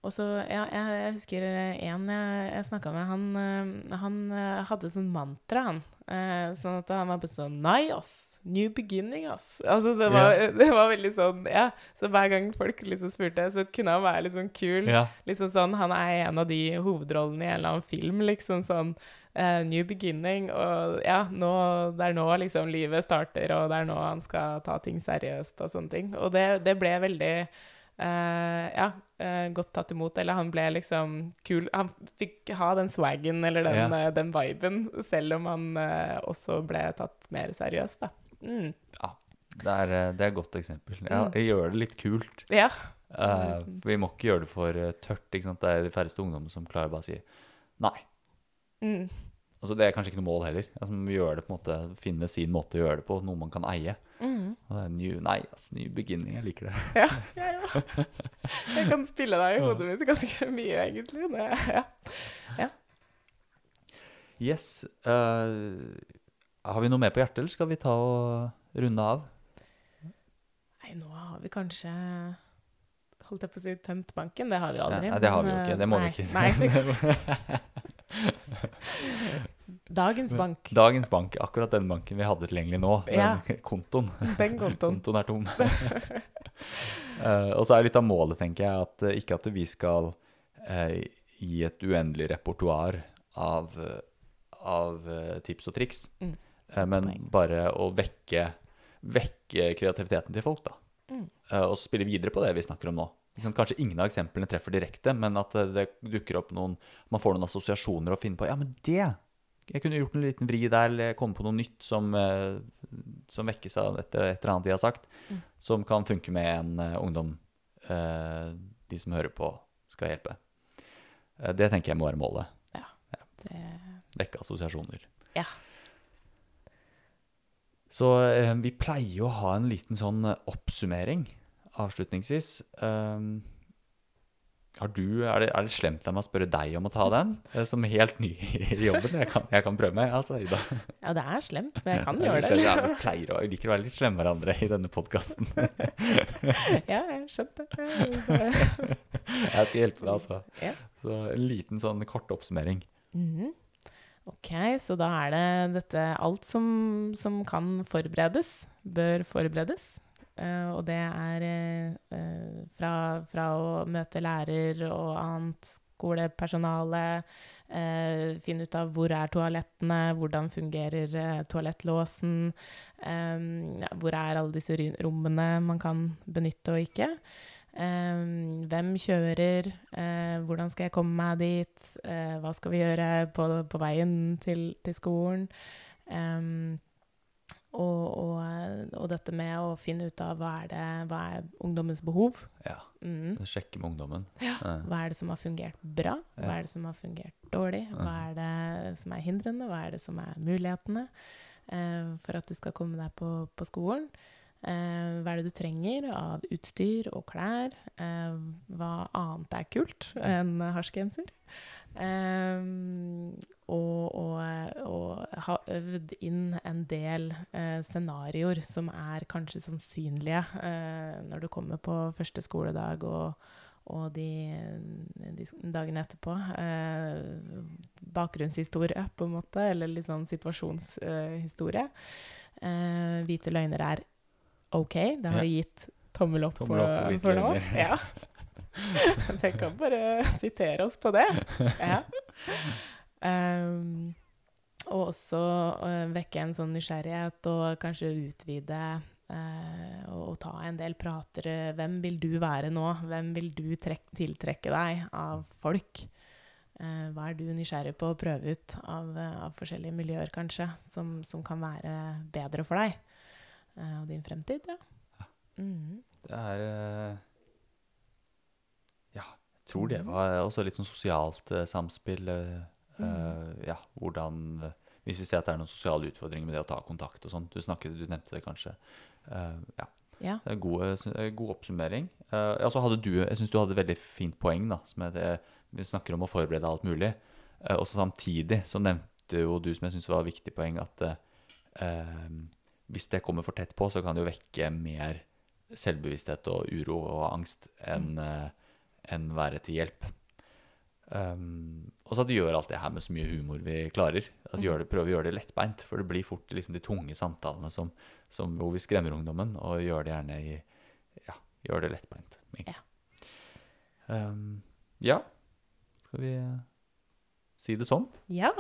Og så, ja, jeg, jeg husker en jeg, jeg snakka med, han, eh, han eh, hadde sånn mantra, han. Eh, sånn at han var bare sånn Nei, ass! New beginning, ass! Altså, det var, *laughs* det var veldig sånn Ja. Så hver gang folk liksom spurte, så kunne han være litt sånn kul. Yeah. Liksom sånn, Han er en av de hovedrollene i en eller annen film, liksom sånn eh, New beginning, og ja, nå, det er nå liksom livet starter, og det er nå han skal ta ting seriøst og sånne ting. Og det, det ble veldig eh, ja, uh, godt tatt imot, eller han ble liksom kul. Han fikk ha den swaggen eller den, Ja. uh, den viben, selv om han også ble tatt mer seriøst, da. Mm. Det er, det er et godt eksempel. Ja, Mm. jeg gjør det litt kult. Ja. Eh, vi må ikke gjøre det for tørt. Ikke sant? Det er de færreste ungdommer som klarer bare å si nei. Mm. Altså, det er kanskje ikke noe mål heller. Altså, man må det på en måte, Finne sin måte å gjøre det på, noe man kan eie. Mm. Og det er new, nei, altså, new beginning. Jeg liker det. *laughs* Ja, ja, ja. Jeg kan spille deg i hodet mitt ganske mye, egentlig. Det, ja. Yes. Uh, har vi noe mer på hjertet, eller skal vi ta og runde av? Nei, nå har vi kanskje Holdt jeg på å si tømt banken? Det har vi aldri. Nei, det har vi jo ikke. Det må nei, vi ikke. Nei, *laughs* dagens bank. Dagens bank, akkurat den banken vi hadde tilgjengelig nå, Ja. den kontoen. Den kontoen. *laughs* Kontoen er tom. uh, *laughs* og så er litt av målet, tenker jeg, at eh, ikke at vi skal uh, gi et uendelig repertoar av, av uh, tips og triks, Mm, men bare å vekke, vekke kreativiteten til folk, da. Mm. Og så spille videre på det vi snakker om nå. Kanskje ingen av eksemplene treffer direkte, men at det dukker opp noen Man får noen assosiasjoner og finner på Ja, men det Jeg kunne gjort en liten vri der, eller komme på noe nytt som, eh, som vekkes av et eller annet de har sagt, Mm. som kan funke med en eh, ungdom eh, de som hører på, skal hjelpe. Det tenker jeg må være målet. Det, Vekke assosiasjoner. Ja. Så vi pleier å ha en liten sånn oppsummering avslutningsvis. Um, har du, er, det, er det slemt av meg å spørre deg om å ta den, *laughs* eh, som helt ny i jobben? Jeg kan, jeg kan prøve meg, altså, Ida. *laughs* ja, det er slemt, men jeg kan gjøre det. vi pleier å liker å være litt slemme hverandre i denne podkasten. *laughs* Ja, jeg skjønte det. Jeg skal hjelpe deg, altså. Ja. Så en liten sånn kort oppsummering. Mhm. Ok, så da er det dette Alt som, som kan forberedes, bør forberedes. Eh, og det er eh, fra, fra å møte lærer og annet skolepersonale, eh, finne ut av hvor er toalettene, hvordan fungerer toalettlåsen, hvor er alle disse rommene man kan benytte og ikke. Um, hvem kjører? Uh, hvordan skal jeg komme meg dit? Uh, hva skal vi gjøre på, på veien til, til skolen? Em, og, og, og dette med å finne ut av hva er, det, hva er ungdommens behov. Ja, Mm. Sjekke med ungdommen. Ja. Eh, Hva er det som har fungert bra? Hva er det som har fungert dårlig? Hva er det som er hindrende? Hva er det som er mulighetene eh, for at du skal komme deg på, på skolen? Eh, hva er det du trenger av utstyr og klær? Eh, hva annet er kult enn harskgenser? Eh, og, og, og ha øvd inn en del eh, scenarioer som er kanskje sannsynlige eh, når du kommer på første skoledag og, og de, de dagene etterpå. Eh, bakgrunnshistorie, på en måte, eller litt sånn situasjonshistorie. Eh, hvite løgner er OK. Det har vi gitt tommel opp, Tommel opp for for nå. Ja. *laughs* *laughs* Dere kan bare sitere oss på det. Ja. Um, og også uh, vekke en sånn nysgjerrighet og kanskje utvide uh, og, og ta en del pratere. Hvem vil du være nå? Hvem vil du tiltrekke deg av folk? Uh, hva er du nysgjerrig på å prøve ut av, av forskjellige miljøer, kanskje, som, som kan være bedre for deg og din fremtid? Ja. Mm. Det er tror det Mhm. var også litt sånn sosialt eh, samspill. eh, eh, ja, hvordan Hvis vi ser at det er noen sosiale utfordringer med det å ta kontakt og sånn. Du snakket, du nevnte det kanskje. Ja. ja. God, god oppsummering. Ja, hadde du, jeg syns du hadde et veldig fint poeng. da, som er det, Vi snakker om å forberede alt mulig. Og samtidig så nevnte jo du, som jeg syns var et viktig poeng, at eh, hvis det kommer for tett på, så kan det jo vekke mer selvbevissthet og uro og angst enn eh, enn være til hjelp. Um, og så at vi gjør alt det her med så mye humor vi klarer. At vi gjør det, prøver å gjøre det lettbeint. For det blir fort liksom de tunge samtalene som, som, hvor vi skremmer ungdommen, og gjør det gjerne i Ja, gjør det lettbeint. Ja. Um, ja. Skal vi eh, si det sånn? Ja,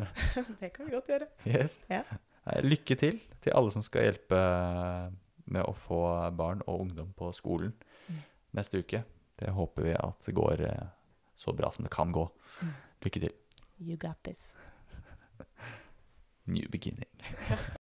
*laughs* det kan vi godt gjøre. Yes. Ja. Lykke til til alle som skal hjelpe med å få barn og ungdom på skolen Mm. neste uke. Det håper vi at det går eh, så bra som det kan gå. Mm. Lykke til. You got this. *laughs* New beginning. *laughs*